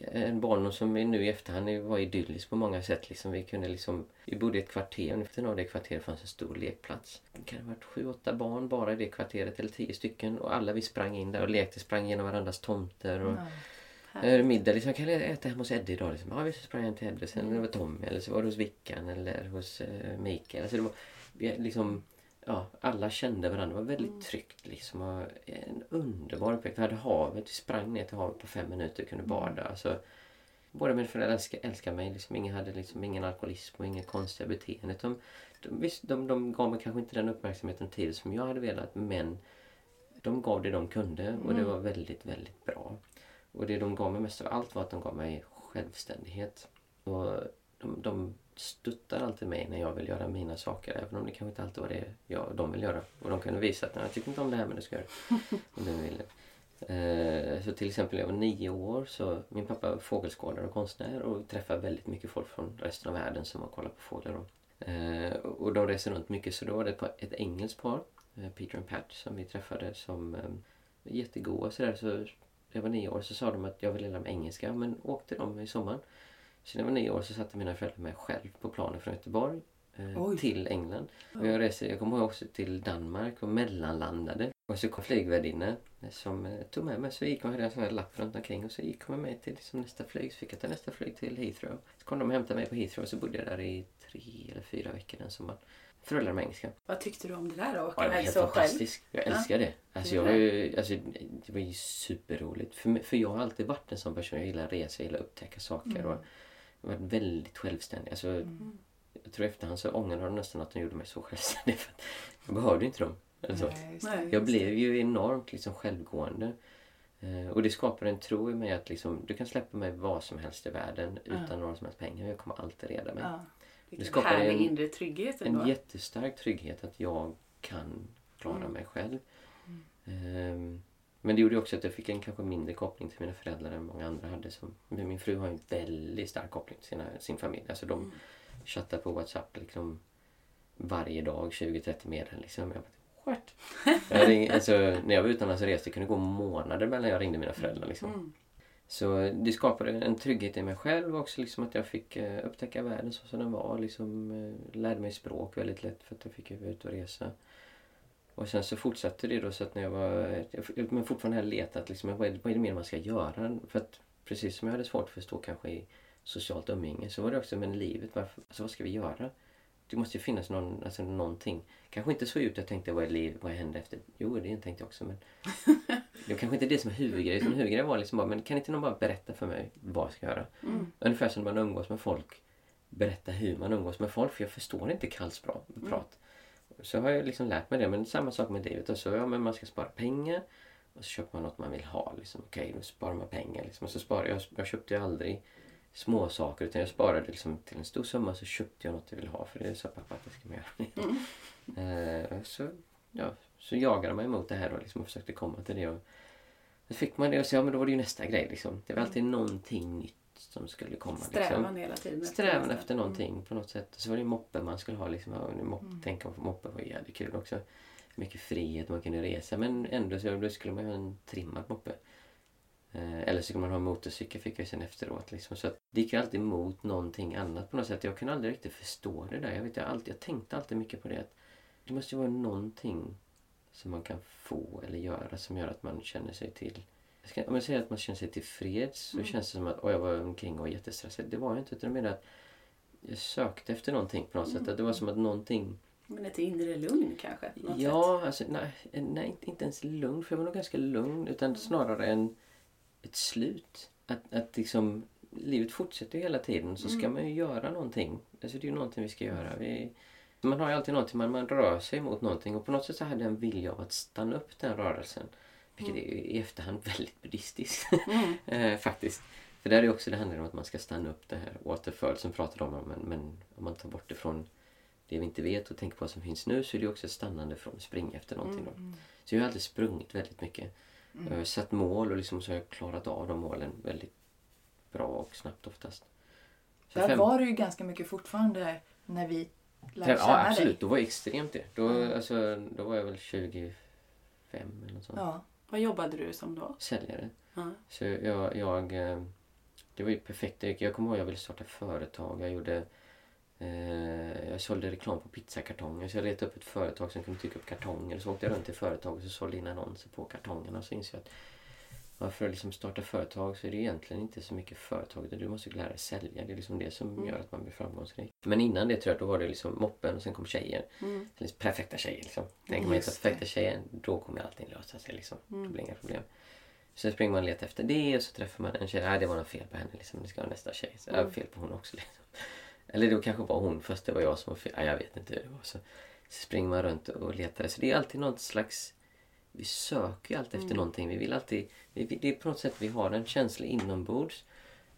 Speaker 1: En barndom som är nu i efterhand var idyllisk på många sätt. Liksom, vi, kunde liksom, vi bodde i ett kvarter. Ungefär av det kvarteret fanns en stor lekplats. Det kan ha varit sju, åtta barn bara i det kvarteret. Eller tio stycken. Och alla vi sprang in där och lekte. Sprang genom varandras tomter. Och,
Speaker 2: Ja.
Speaker 1: Eh, middag, liksom, kan jag äta hemma hos Eddie idag? Liksom. Ja, vi sprang hem till Eddie. Sen det var Tommy eller så var det hos Vickan eller hos eh, Mikael. Alltså, det var, vi, liksom, ja, alla kände varandra. Det var väldigt tryggt. Liksom, och en underbar uppväxt. Vi hade havet. Vi sprang ner till havet på fem minuter och kunde bada. Alltså, båda mina föräldrar älskar, älskar mig. Liksom, ingen hade liksom, ingen alkoholism och inga konstiga beteenden. De, de, visst, de, de gav mig kanske inte den uppmärksamheten tid som jag hade velat men de gav det de kunde och det var väldigt, väldigt bra. Och det de gav mig mest av allt var att de gav mig självständighet. Och de, de stöttar alltid mig när jag vill göra mina saker även om det kanske inte alltid var det jag, de vill göra. Och de kunde visa att jag tycker inte om det här men du ska göra. Om du vill. Eh, så till exempel när jag var nio år så min pappa var fågelskådare och konstnär och träffade väldigt mycket folk från resten av världen som har kollat på fåglar. Eh, och de reser runt mycket så då var det ett, par, ett engelskt par, eh, Peter och Pat, som vi träffade som eh, var jättegoda sådär. Så jag var nio år så sa de att jag ville lära mig engelska men åkte de i sommaren. Så när jag var nio år så satte mina föräldrar mig själv på planen från Göteborg eh, till England. Och jag, reste, jag ihåg också till Danmark och mellanlandade. Och så kom flygvärdinna som eh, tog med mig. Så gick hon hade en sån här lapp runt omkring och så gick hon med mig till liksom, nästa flyg. Så fick jag ta nästa flyg till Heathrow. Så kom de och hämtade mig på Heathrow och så bodde jag där i tre eller fyra veckor den sommaren. För att lära mig engelska.
Speaker 2: Vad tyckte du om det där att
Speaker 1: Ja, det var
Speaker 2: iväg
Speaker 1: helt fantastiskt. Jag älskar det. Alltså, jag har ju, alltså, det var ju superroligt. För, för jag har alltid varit en sån person. Jag gillar att resa, jag gillar att upptäcka saker. Och jag har varit väldigt självständig. Alltså, Jag tror efterhand så ångrar jag nästan att de gjorde mig så självständig. För jag behövde inte dem. Eller så.
Speaker 3: Nej,
Speaker 1: Jag blev ju enormt liksom självgående. Eh, och det skapar en tro i mig att liksom, du kan släppa mig vad som helst i världen utan några som helst pengar. Jag kommer alltid reda mig.
Speaker 2: Ja.
Speaker 1: Det skapar
Speaker 2: härlig
Speaker 1: en-
Speaker 2: inre trygghet ändå.
Speaker 1: En jättestark trygghet att jag kan klara
Speaker 2: Mm.
Speaker 1: mig själv. Ehm, men det gjorde också att jag fick en kanske mindre koppling till mina föräldrar än många andra hade. Som, min fru har en väldigt stark koppling till sina, sin familj. Alltså de
Speaker 2: Mm.
Speaker 1: chattar på Whatsapp liksom varje dag, 20-30 meddelanden. Liksom. Jag bara, What? Jag ring, alltså, när jag var utomlands och reste det kunde gå månader mellan jag ringde mina föräldrar. Liksom.
Speaker 2: Mm.
Speaker 1: Så det skapade en trygghet i mig själv också liksom att jag fick eh, upptäcka världen så som den var. Liksom, eh, lärde mig språk väldigt lätt för att jag fick ju vara ute och resa. Och sen så fortsatte det då så att när jag var... jag- Men fortfarande har jag letat liksom, vad är, det- vad är det mer man ska göra? För att precis som jag hade svårt att förstå kanske i socialt umgänge så var det också men livet. Varför, alltså vad ska vi göra? Det måste ju finnas någon, alltså någonting. Kanske inte så ut jag tänkte vad är liv, vad händer efter? Jo, det tänkte jag också men det var kanske inte det som är huvudgrejen. Huvudgrejen var liksom bara, men kan inte någon bara berätta för mig vad jag ska göra?
Speaker 2: Mm.
Speaker 1: Ungefär som när man umgås med folk. Berätta hur man umgås med folk för jag förstår inte kallspråk. Prat. Så har jag liksom lärt mig det. Men samma sak med det. Så, ja, men man ska spara pengar. Och så köper man något man vill ha. Liksom. Okej, då sparar man pengar. Liksom. Och så sparar jag, jag köpte ju aldrig små saker utan jag sparade liksom till en stor summa så köpte jag något jag vill ha för det sa pappa att det ska göra. Eh, så, ja, så jagade man emot det här och, liksom, och försökte komma till det. Och, så fick man det och så, ja men då var det ju nästa grej liksom. Det var alltid någonting nytt som skulle komma.
Speaker 2: Strävan
Speaker 1: liksom.
Speaker 2: hela tiden. efter
Speaker 1: Strävan
Speaker 2: nästa.
Speaker 1: efter någonting på något sätt. Så var det moppe man skulle ha. Liksom. Moppe,
Speaker 3: Mm.
Speaker 1: Tänk om moppe var jävligt kul också. Mycket frihet, man kunde resa. Men ändå så då skulle man ju ha en trimmad moppe. Eh, eller så skulle man ha motorcykel fick jag sen efteråt. Liksom. Så det gick ju alltid emot någonting annat på något sätt. Jag kunde aldrig riktigt förstå det där. Jag, vet, jag, alltid, jag tänkte alltid mycket på det. Att det måste ju vara någonting som man kan få eller göra som gör att man känner sig till jag ska, om jag säger att man känner sig tillfreds så
Speaker 2: Mm.
Speaker 1: känns det som att oj, jag var omkring och var jättestressad. Det var jag inte. Utan jag menar att jag sökte efter någonting på något sätt. Att det var som att någonting...
Speaker 2: Men ett inre lugn kanske? sätt.
Speaker 1: Ja, alltså nej, nej, inte- inte ens lugn. För jag var nog ganska lugn. Utan snarare en, ett slut. Att, att liksom, livet fortsätter hela tiden. Så ska
Speaker 2: Mm.
Speaker 1: man ju göra någonting. Alltså det är ju någonting vi ska göra. Vi, man har ju alltid någonting, man, man rör sig mot någonting. Och på något sätt så hade jag en vilja av att stanna upp den rörelsen. Vilket är i efterhand väldigt buddhistiskt.
Speaker 2: Mm.
Speaker 1: Eh, faktiskt. För där är också det handlar om att man ska stanna upp det här återfödelsen pratar om. Men, men om man tar bort det från det vi inte vet och tänker på vad som finns nu så är det också ett stannande från att springa efter någonting. Då. Så jag har alltid sprungit väldigt mycket. Jag har satt mål och liksom så har jag klarat av de målen väldigt bra och snabbt oftast. Så
Speaker 4: Där
Speaker 1: fem-
Speaker 4: var det ju ganska mycket fortfarande när vi lärde
Speaker 1: Ja,
Speaker 4: känna
Speaker 1: absolut.
Speaker 4: dig.
Speaker 1: Då var jag extremt det. Då,
Speaker 4: Mm.
Speaker 1: alltså, då var jag väl 25 eller något sånt.
Speaker 4: Ja.
Speaker 2: Vad jobbade du som då?
Speaker 1: Säljare.
Speaker 2: Ja.
Speaker 1: Så jag, jag, eh, det var ju perfekt. Jag kommer ihåg att jag ville starta företag. Jag gjorde eh, jag sålde reklam på pizzakartonger. Så jag letade upp ett företag som kunde trycka upp kartonger. Så åkte jag runt till företag och så sålde in annonser på kartongerna. Så insåg jag att ja, för att liksom starta företag så är det egentligen inte så mycket företag. utan Du måste lära dig sälja. Det är liksom det som
Speaker 2: Mm.
Speaker 1: gör att man blir framgångsrik. Men innan det tror jag då var det liksom moppen och sen kom tjejer.
Speaker 2: Mm.
Speaker 1: Liksom perfekta tjejer liksom. Tänker man hitta perfekta tjejer då kommer allting lösa sig liksom.
Speaker 2: Mm.
Speaker 1: Det blir inga problem. Så springer man och letar efter det och så träffar man en tjej. Nej, det var något fel på henne. Liksom. Det ska vara nästa tjej. Så,
Speaker 2: Mm.
Speaker 1: fel på hon också. Liksom. Eller det kanske var hon fast det var jag som var fel. Ja, jag vet inte hur det var. Så, så springer man runt och letar. Så det är alltid något slags... Vi söker ju alltid efter
Speaker 2: Mm.
Speaker 1: någonting. Vi vill alltid... Vi, det är på något sätt vi har en känsla inombords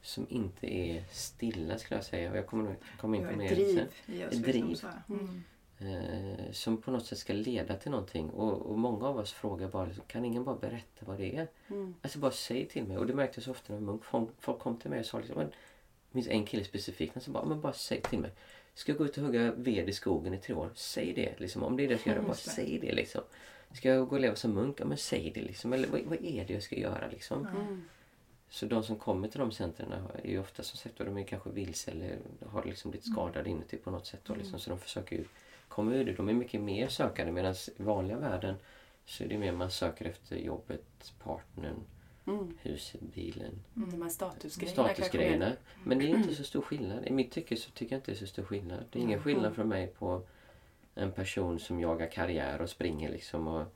Speaker 1: som inte är stilla skulle jag säga. Och jag kommer komma in på mer
Speaker 4: driv
Speaker 1: sen.
Speaker 4: liksom,
Speaker 1: driv.
Speaker 4: här.
Speaker 2: Mm.
Speaker 1: Eh, som på något sätt ska leda till någonting. Och, och många av oss frågar bara, kan ingen bara berätta vad det är?
Speaker 2: Mm.
Speaker 1: Alltså bara säg till mig. Och det märkte jag så ofta när munk, folk, folk kom till mig och sa liksom, finns en kille specifikt, han sa bara, men bara säg till mig. Ska jag gå ut och hugga ved i skogen i tre år? Säg det liksom. Om det är det jag ska göra, bara säg det liksom. Ska jag gå och leva som munk? Ja men säg det liksom. Eller vad, vad är det jag ska göra liksom?
Speaker 2: Mm.
Speaker 1: Så de som kommer till de centren är ju ofta som sagt de är kanske vilse eller har liksom blivit skadade inuti på något sätt. Då, liksom. Så de försöker ju komma ur det. De är mycket mer sökande medan i vanliga världen så är det mer man söker efter jobbet, partnern,
Speaker 2: Mm.
Speaker 1: huset, bilen.
Speaker 2: De här statusgrejerna
Speaker 1: Statusgrejerna.
Speaker 2: mer.
Speaker 1: Men det är inte så stor skillnad. I mitt tycke så tycker jag inte det är så stor skillnad. Det är ingen skillnad för mig på en person som jagar karriär och springer liksom och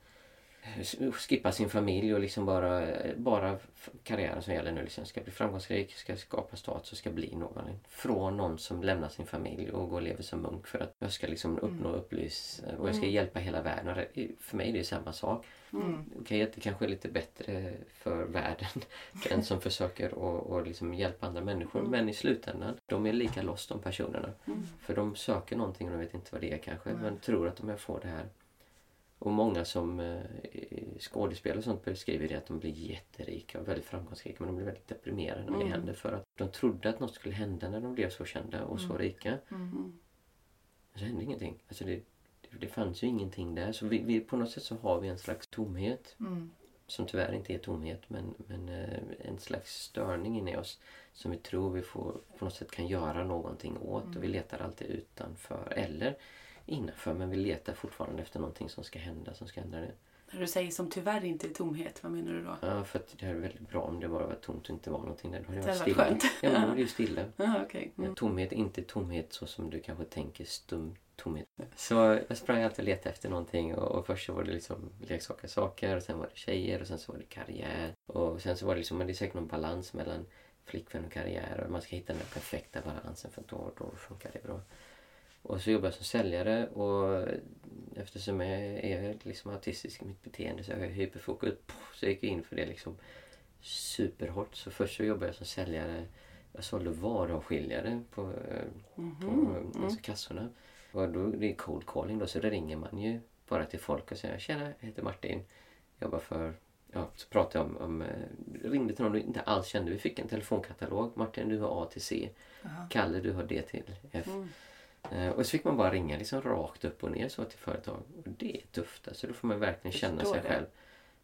Speaker 1: skippar sin familj och liksom bara, bara karriären som gäller nu. Liksom. Ska bli framgångsrik, ska skapa status, ska bli någon. Från någon som lämnar sin familj och går och lever som munk för att jag ska liksom uppnå upplys och jag ska
Speaker 2: Mm.
Speaker 1: hjälpa hela världen. Och För mig är det samma sak.
Speaker 2: Mm.
Speaker 1: Okej att det kanske är lite bättre för världen. Den som försöker att och liksom hjälpa andra människor.
Speaker 2: Mm.
Speaker 1: Men i slutändan, de är lika lost de personerna.
Speaker 2: Mm.
Speaker 1: För de söker någonting och de vet inte vad det är kanske. Men tror att om jag får det här Och många som eh, skådespelare och sånt beskriver det att de blir jätterika och väldigt framgångsrika men de blir väldigt deprimerade när det
Speaker 2: Mm.
Speaker 1: händer för att de trodde att något skulle hända när de blev så kända och så
Speaker 4: Mm.
Speaker 1: rika.
Speaker 2: Mm.
Speaker 1: Men så hände ingenting. Alltså det, det, det fanns ju ingenting där. Så vi, vi, på något sätt så har vi en slags tomhet
Speaker 4: Mm.
Speaker 1: som tyvärr inte är tomhet men, men eh, en slags störning inne i oss som vi tror vi får, på något sätt kan göra någonting åt och vi
Speaker 2: Mm.
Speaker 1: letar alltid utanför eller innanför men vi letar fortfarande efter någonting som ska hända, som ska ändra det.
Speaker 2: När du säger som tyvärr inte är tomhet, vad menar du då?
Speaker 1: Ja, för att det här är väldigt bra om det bara var tomt och inte var någonting där. Då hade
Speaker 2: Det
Speaker 1: varit stilla.
Speaker 2: skönt.
Speaker 1: Ja, då är det ju stilla.
Speaker 2: Ja, okej. Mm.
Speaker 1: Tomhet, inte tomhet så som du kanske tänker stum tomhet. Så jag sprang alltid och letade efter någonting och, och först så var det liksom leksaker, saker och sen var det tjejer och sen så var det karriär. Och sen så var det liksom, men det är säkert någon balans mellan flickvän och karriär och man ska hitta den perfekta balansen för då, då funkar det bra. Och så jobbade jag som säljare och eftersom jag är liksom autistisk i mitt beteende så är jag hyperfokus. Så jag gick jag in för det liksom superhårt. Så först så jobbade jag som säljare. Jag sålde varuavskiljare på, eh, på
Speaker 2: Mhm.
Speaker 1: eh, alltså kassorna. Och då, det är cold calling då så då ringer man ju bara till folk och säger Tjena, jag heter Martin. Jobbar för... Ja, så pratade jag om... om eh, ringde till någon du inte alls kände. Vi fick en telefonkatalog. Martin, du har A till C.
Speaker 4: Jaha.
Speaker 1: Kalle, du har D till F.
Speaker 2: Mm.
Speaker 1: Eh, och så fick man bara ringa liksom rakt upp och ner så till företag. Och det är tufft. Alltså, då får man verkligen känna sig
Speaker 2: det.
Speaker 1: själv.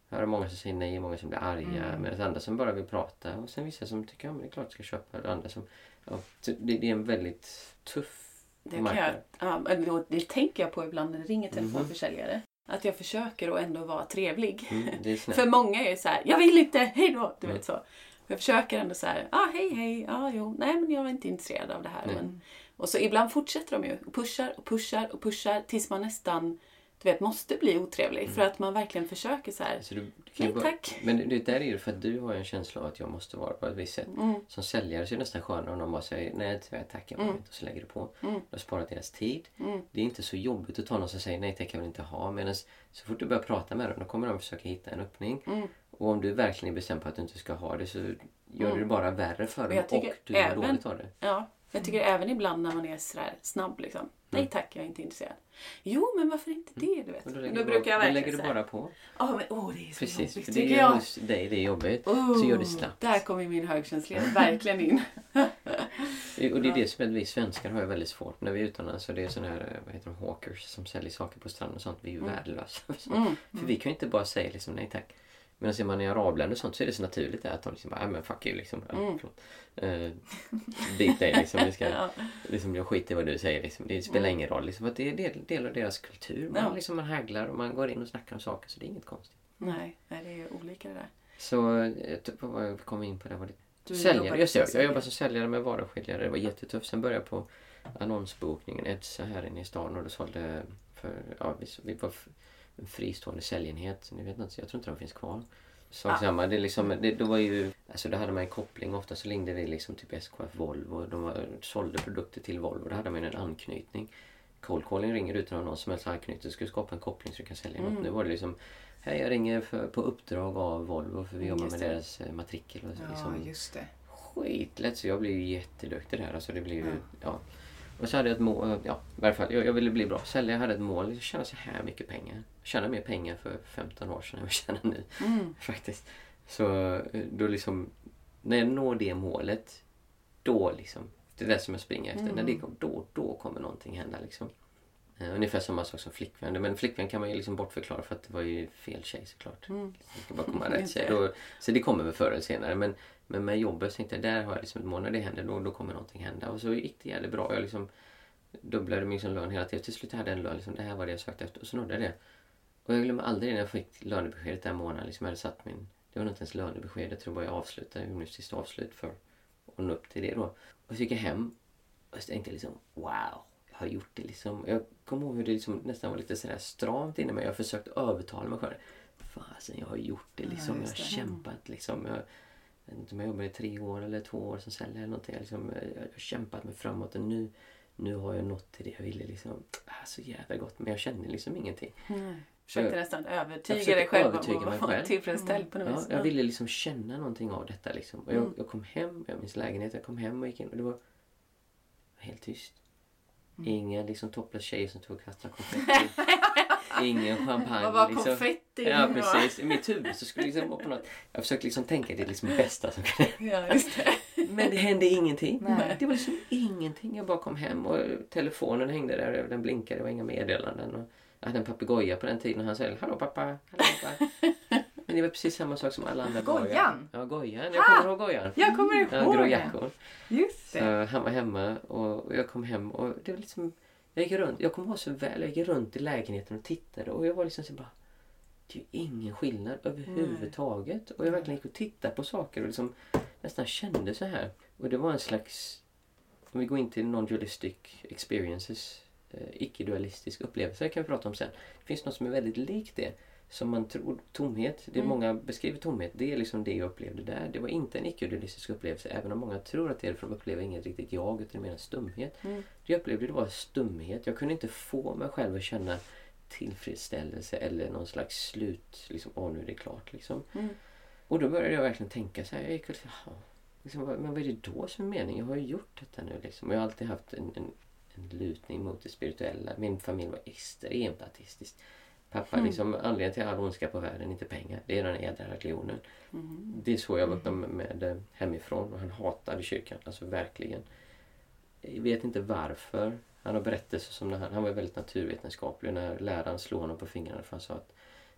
Speaker 1: Jag har många som säger nej, många som blir arga.
Speaker 4: Mm.
Speaker 1: Medan andra som bara vill prata. Och sen vissa som tycker att ja, det är klart jag ska köpa. Och andra som... Ja, det, det är en väldigt tuff
Speaker 2: Det, kan
Speaker 1: marknad.
Speaker 2: jag, ja, det tänker jag på ibland när det ringer
Speaker 1: Mhm.
Speaker 2: telefonförsäljare. Att jag försöker att ändå vara trevlig.
Speaker 1: Mm.
Speaker 2: För många är så här, jag vill inte, hej då! Du
Speaker 1: Mm.
Speaker 2: vet så. Jag försöker ändå så här, ah, hej hej, ah, jo, nej men jag är inte intresserad av det här. Men, och så ibland fortsätter de ju och pushar och pushar och pushar tills man nästan, du vet, måste bli otrevlig. För att man verkligen försöker så här,
Speaker 1: Så du,
Speaker 2: nej
Speaker 1: bara-
Speaker 2: tack.
Speaker 1: Men det, där är ju för att du har en känsla av att jag måste vara på ett visst sätt.
Speaker 2: Mm,
Speaker 1: Som säljare så är det nästan skönare om de bara säger nej tyvärr tack jag
Speaker 2: Mm.
Speaker 1: inte och så lägger du på.
Speaker 2: Mm.
Speaker 1: Du har sparat deras tid.
Speaker 2: mm,
Speaker 1: Det är inte så jobbigt att ta någon som säger nej tack jag vill inte ha. Medan så fort du börjar prata med dem då kommer de försöka hitta en öppning.
Speaker 2: mm.
Speaker 1: Och om du verkligen är bestämd på att du inte ska ha det så gör
Speaker 2: Mm.
Speaker 1: du det bara värre för dem och du mår dåligt av det.
Speaker 2: Ja, jag tycker även ibland när man är sådär snabb liksom. Nej
Speaker 1: Mm.
Speaker 2: tack, jag är inte intresserad. Jo, men varför inte det? Du vet.
Speaker 1: Då
Speaker 2: då brukar jag verkligen
Speaker 1: lägger du bara på.
Speaker 2: Ja, men åh, det är så
Speaker 1: Precis, för
Speaker 2: jobbigt
Speaker 1: det
Speaker 2: tycker
Speaker 1: är
Speaker 2: jag.
Speaker 1: hos dig det är jobbigt.
Speaker 2: Oh,
Speaker 1: Så gör det snabbt.
Speaker 2: Där kommer min högkänslighet verkligen in.
Speaker 1: Och det är det som är vi svenskar har ju väldigt svårt när vi är utomlands. Så det är sådana här, vad heter de, hawkers som säljer saker på stranden och sånt. Vi är ju
Speaker 2: Mm.
Speaker 1: värdelösa.
Speaker 2: Mm.
Speaker 1: För vi kan ju inte bara säga liksom nej tack. Medan ser man i arabländer och sånt så är det så naturligt att de liksom bara, "Nej, men fuck you liksom. Ja,
Speaker 2: Mm.
Speaker 1: förlåt. Eh, Dit dig liksom. Vi ska,
Speaker 2: Ja.
Speaker 1: liksom. Jag skiter i vad du säger liksom. Det spelar
Speaker 2: Mm.
Speaker 1: ingen roll liksom. För det är del, del av deras kultur. Man,
Speaker 2: Ja.
Speaker 1: liksom, man häglar och man går in och snackar om saker så det är inget konstigt.
Speaker 2: Nej, nej, det är ju olika det där.
Speaker 1: Så typ, vad kom in på det var det
Speaker 2: Du
Speaker 1: säljare, just det. Jag jobbar som säljare med varuskiljare. Det var jättetufft. Sen började jag på annonsbokningen Edsa här inne i stan och då sålde för, ja, vi, vi var en fristående säljenhet. Ni vet inte, jag tror inte de finns kvar. Sak
Speaker 2: Ah.
Speaker 1: samma, det, liksom, det, då var ju, alltså då hade man en koppling. Ofta så ringde vi liksom typ SKF Volvo. De var, sålde produkter till Volvo. Då hade man ju en anknytning. Cold calling ringer utan att någon som helst anknytning. Ska skapa en koppling så du kan sälja
Speaker 2: Mm.
Speaker 1: något. Nu var det liksom Hej, jag ringer för, på uppdrag av Volvo för vi
Speaker 2: Mm,
Speaker 1: jobbar
Speaker 2: just
Speaker 1: med
Speaker 2: det.
Speaker 1: deras eh, matrikel. Och
Speaker 4: Ja,
Speaker 1: liksom,
Speaker 4: just det.
Speaker 1: skitlätt så jag blev ju jätteduktig där. Alltså det blev ju,
Speaker 4: Ja.
Speaker 1: ja. Och så hade jag ett mål, ja i varje fall, jag, jag ville bli bra säljare. Jag hade ett mål, jag tjäna så här mycket pengar. Jag tjänade mer pengar för 15 år sedan än jag tjänar nu
Speaker 2: Mm.
Speaker 1: faktiskt. Så eh, då liksom, när jag når det målet, då liksom, det är det som jag springer efter.
Speaker 2: Mm.
Speaker 1: När det kommer, då, då kommer någonting hända liksom. Eh, ungefär samma sak som flickvän. Men flickvän kan man ju liksom bortförklara för att det var ju fel tjej såklart.
Speaker 2: Mm.
Speaker 1: Det ska bara komma rätt tjej. så det kommer väl förr eller senare. Men, men med jobbet så tänkte jag, där har jag liksom ett mål. När det händer, då, då kommer någonting hända. Och så gick det jävligt bra. Jag liksom dubblade min liksom lön hela tiden. Till slut hade jag en lön. Liksom, det här var det jag sökte efter. Och så nådde jag det. Och jag glömmer aldrig när jag fick lönebeskedet den månaden. Liksom jag hade satt min, det var nog inte ens lönebesked. Jag tror bara jag avslutade. Jag gjorde sista avslut för att nå upp till det då. Och så gick jag hem. Och så tänkte jag liksom, wow. Jag har gjort det liksom. Jag kommer ihåg hur det liksom nästan var lite sådär stramt inne mig. Jag har försökt övertala mig själv. Fasen, jag har gjort det liksom.
Speaker 4: Ja,
Speaker 1: jag
Speaker 4: just
Speaker 1: har
Speaker 4: det.
Speaker 1: kämpat liksom. Jag, jag vet inte om jag jobbade i tre år eller två år som säljare eller någonting. Jag, liksom, jag har kämpat mig framåt och nu, nu har jag nått till det jag ville. Liksom. Ah, så jävla gott. Men jag kände liksom ingenting.
Speaker 2: Nej. Försökte
Speaker 1: Jag-
Speaker 2: nästan övertyga dig själv
Speaker 1: övertyga
Speaker 2: om att vara tillfredsställd på något
Speaker 1: Ja,
Speaker 2: vis.
Speaker 1: jag ville liksom känna någonting av detta. Liksom. Och jag,
Speaker 2: Mm.
Speaker 1: jag kom hem, jag minns lägenhet, jag kom hem och gick in och det var helt tyst.
Speaker 2: Mm.
Speaker 1: Inga liksom topless tjejer som tog och kastade konfetti. ingen champagne.
Speaker 4: Vad var
Speaker 1: liksom.
Speaker 4: konfetti?
Speaker 1: Ja precis. I mitt huvud så skulle liksom på något, Jag försökte liksom tänka det liksom bästa som kunde
Speaker 4: Ja, det.
Speaker 1: Men det hände ingenting.
Speaker 4: Nej.
Speaker 1: Det var liksom ingenting. Jag bara kom hem och telefonen hängde där. Den blinkade. Det var inga meddelanden. Och jag hade en papegoja på den tiden och han sa Hallå pappa. Hallå pappa. Men det var precis samma sak som alla andra
Speaker 4: Gojan?
Speaker 1: Ja, gojan. Jag kommer ihåg gojan.
Speaker 4: Jag kommer ihåg
Speaker 1: Ja, grå
Speaker 4: det. Just
Speaker 1: Så
Speaker 4: det.
Speaker 1: han var hemma och jag kom hem och det var liksom... Jag gick runt, jag kommer ihåg så väl, jag gick runt i lägenheten och tittade och jag var liksom så bara... Det är ju ingen skillnad överhuvudtaget. Och jag verkligen gick och tittade på saker och liksom nästan kände så här. Och det var en slags... Om vi går in till non-dualistic experiences, eh, icke-dualistisk upplevelse kan vi prata om sen. Det finns något som är väldigt likt det. Som man tror, tomhet, det
Speaker 4: Mm.
Speaker 1: många beskriver tomhet, det är liksom det jag upplevde där. Det var inte en icke-dualistisk upplevelse, även om många tror att det är för de upplever inget riktigt jag, utan mer en stumhet.
Speaker 2: Mm.
Speaker 1: Det jag upplevde det var stumhet. Jag kunde inte få mig själv att känna tillfredsställelse eller någon slags slut, liksom, åh nu är det klart liksom.
Speaker 2: Mm.
Speaker 1: Och då började jag verkligen tänka så här, jag gick och, liksom, vad- men vad är det då som är meningen? Jag har ju gjort detta nu liksom. Och jag har alltid haft en, en, en lutning mot det spirituella. Min familj var extremt artistisk. Pappa,
Speaker 2: Mm.
Speaker 1: liksom, anledningen till all ondska på världen, inte pengar, det är den jädra religionen.
Speaker 2: Mm.
Speaker 1: Det är så jag var uppe med, eh, hemifrån och han hatade kyrkan, alltså verkligen. Jag vet inte varför. Han har berättelser som när han, han var väldigt naturvetenskaplig när läraren slog honom på fingrarna för han sa att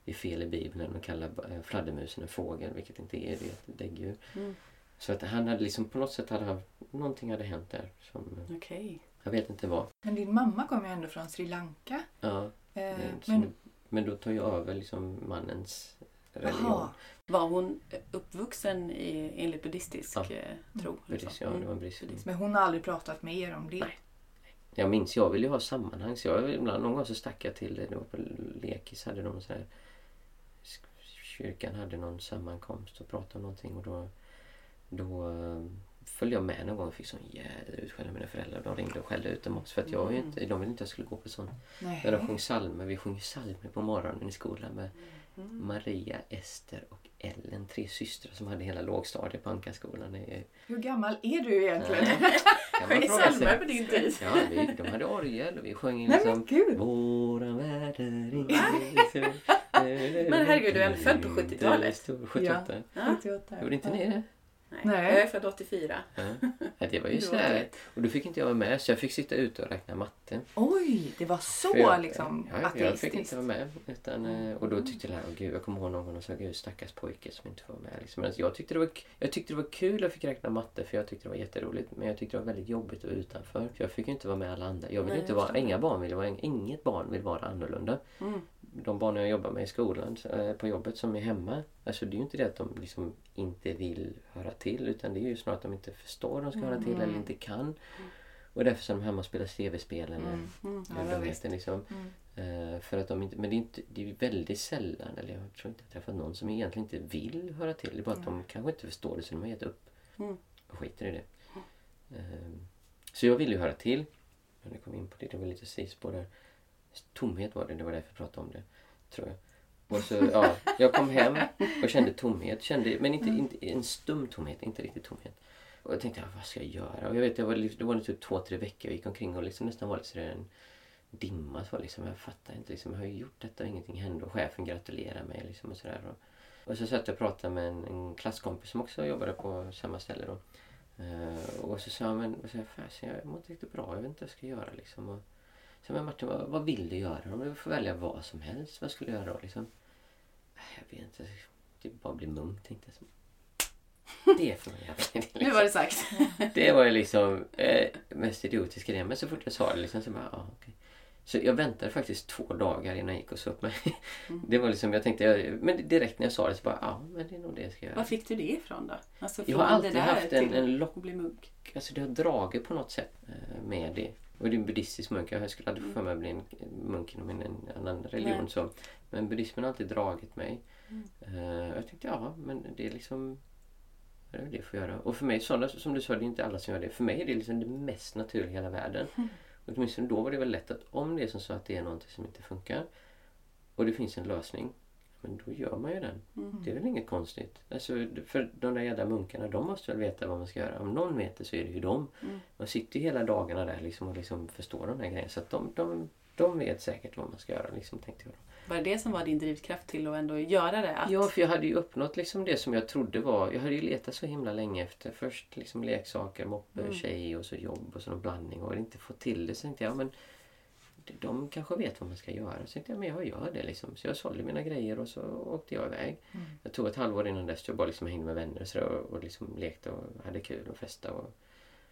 Speaker 1: det är fel i Bibeln att kalla eh, fladdermusen en fågel, vilket inte är det, det är ett däggdjur.
Speaker 2: Mm.
Speaker 1: Så att han hade liksom på något sätt hade han, någonting hade hänt där som, eh,
Speaker 2: Okej.
Speaker 1: jag vet inte vad.
Speaker 4: Men din mamma kom ju ändå från Sri Lanka.
Speaker 1: Ja,
Speaker 4: Eh, men,
Speaker 1: men då tar jag över liksom mannens religion.
Speaker 4: Jaha.
Speaker 2: Var hon uppvuxen i, enligt buddhistisk
Speaker 1: Ja.
Speaker 2: eh, tro?
Speaker 1: Buddhist, ja, det var brist.
Speaker 4: men hon har aldrig pratat med er om det?
Speaker 1: Nej. Jag minns, jag ville ju ha sammanhang så jag, ibland, någon gång så stack jag till, det var på lekis, hade de så här, kyrkan hade någon sammankomst och pratade om någonting och då, då eh, följde jag med någon gång och fick sån jävla utskällning av mina föräldrar. De ringde och skällde ut dem också för att jag ju inte, de ville inte att jag skulle gå på sånt.
Speaker 4: Nej.
Speaker 1: När de sjöng psalmer, vi sjunger psalmer på morgonen i skolan med
Speaker 2: Mm.
Speaker 1: Maria, Ester och Ellen, tre systrar som hade hela lågstadiet på är-
Speaker 4: Hur gammal är du egentligen?
Speaker 2: Sjöng psalmer på din tid?
Speaker 1: Ja, vi, de hade orgel och vi sjöng
Speaker 4: Nej
Speaker 1: liksom
Speaker 4: men gud!
Speaker 1: Våran värld är ingen
Speaker 2: Men herregud, du är född på 70-talet.
Speaker 1: 78.
Speaker 2: Ja.
Speaker 4: 78.
Speaker 1: Gjorde inte ni det?
Speaker 2: Nej.
Speaker 4: Nej.
Speaker 2: Jag är född 84.
Speaker 1: Ja. Ja, det var ju
Speaker 2: var rätt.
Speaker 1: Och då fick inte jag vara med så jag fick sitta ute och räkna matte.
Speaker 4: Oj, det var så
Speaker 1: För jag,
Speaker 4: liksom
Speaker 1: ja, jag fick
Speaker 4: ateistiskt.
Speaker 1: inte vara med. Utan, eh, och då tyckte jag, åh gud, jag kommer ihåg någon gång och sa, gud stackars pojke som inte vara med. Liksom. Men jag, tyckte det var, jag tyckte det var kul att jag fick räkna matte för jag tyckte det var jätteroligt. Men jag tyckte det var väldigt jobbigt att vara utanför. För jag fick inte vara med alla andra. Jag vill
Speaker 2: Nej,
Speaker 1: inte
Speaker 2: jag
Speaker 1: vara, inga barn vill vara, inget barn vill vara annorlunda.
Speaker 2: Mm.
Speaker 1: De barn jag jobbar med i skolan, eh, på jobbet som är hemma. Alltså det är ju inte det att de liksom inte vill höra till utan det är ju snarare att de inte förstår att de ska höra till eller inte kan. Och därför så är de hemma och spelar tv-spel eller
Speaker 4: Mm.
Speaker 2: Mm.
Speaker 4: Ja,
Speaker 1: ja, dumheter liksom.
Speaker 4: Mm.
Speaker 1: Eh, för att de inte, men det är, inte, det är väldigt sällan, eller jag tror inte jag träffat någon som egentligen inte vill höra till. Det är bara att de kanske inte förstår det så de har gett upp
Speaker 2: Mm.
Speaker 1: och skiter i det. Eh, så jag vill ju höra till. Men det kom in på det, det var lite sidospår där. Tomhet var det, det var därför jag pratade om det. Tror jag. Och så, ja, jag kom hem och kände tomhet. Kände, men inte, inte en stum tomhet, inte riktigt tomhet. Och jag tänkte, vad ska jag göra? Och jag vet, jag var, det var typ två, tre veckor jag gick omkring och liksom nästan var lite sådär en dimma. Så liksom, jag fattar inte, liksom, jag har ju gjort detta och ingenting hände. Och chefen gratulerade mig liksom och sådär. Och, och så satt jag och pratade med en, en klasskompis som också jobbade på samma ställe då. Eh, och så sa jag, men så här, fasen, jag mår inte riktigt bra, jag vet inte vad jag ska göra liksom. Och, så men Martin, vad, vad vill du göra? Om du får välja vad som helst, vad skulle du göra då liksom? "Nej, Jag vet inte, typ bara bli munk tänkte jag. Det är för mig jävla
Speaker 2: Nu var det sagt.
Speaker 1: det var ju liksom eh, mest idiotiska grejen. Men så fort jag sa det liksom så bara, ah, okej. Så jag väntade faktiskt två dagar innan jag gick och sa upp mig. Det var liksom, jag tänkte, jag, men direkt när jag sa det så bara, ja men det är nog det jag ska göra.
Speaker 2: Var fick du det ifrån då? Alltså
Speaker 1: Jag har alltid
Speaker 2: det
Speaker 1: haft en, en lock,
Speaker 2: att bli munk?
Speaker 1: alltså det har dragit på något sätt eh, med det. Och det är en buddhistisk munk, jag skulle aldrig få för mig att bli en munk inom en, en annan religion
Speaker 2: Nej.
Speaker 1: så. Men buddhismen har alltid dragit mig.
Speaker 2: Mm.
Speaker 1: Eh, jag tänkte, ja men det är liksom det är det jag får göra. Och för mig, sådana, som du sa, det är inte alla som gör det. För mig är det liksom det mest naturliga i hela världen.
Speaker 2: Mm.
Speaker 1: Och åtminstone då var det väl lätt att om det är som så att det är någonting som inte funkar och det finns en lösning, men då gör man ju den.
Speaker 2: Mm.
Speaker 1: Det är väl inget konstigt. Alltså, för de där jävla munkarna, de måste väl veta vad man ska göra. Om någon vet det så är det ju de.
Speaker 2: Mm.
Speaker 1: Man sitter ju hela dagarna där liksom och liksom förstår de här grejerna. Så att de, de de vet säkert vad man ska göra liksom, tänkte jag.
Speaker 2: Var det det som var din drivkraft till att ändå göra det? Att...
Speaker 1: Ja, för jag hade ju uppnått liksom det som jag trodde var... Jag hade ju letat så himla länge efter först liksom leksaker, moppe,
Speaker 2: Mm.
Speaker 1: tjej och så jobb och så någon blandning och inte fått till det. Så tänkte jag, men de kanske vet vad man ska göra. Så tänkte jag, men jag gör det liksom. Så jag sålde mina grejer och så åkte jag iväg.
Speaker 4: Mm.
Speaker 1: Jag tog ett halvår innan dess jag bara liksom hängde med vänner och, så och, och liksom lekte och hade kul och festade. Och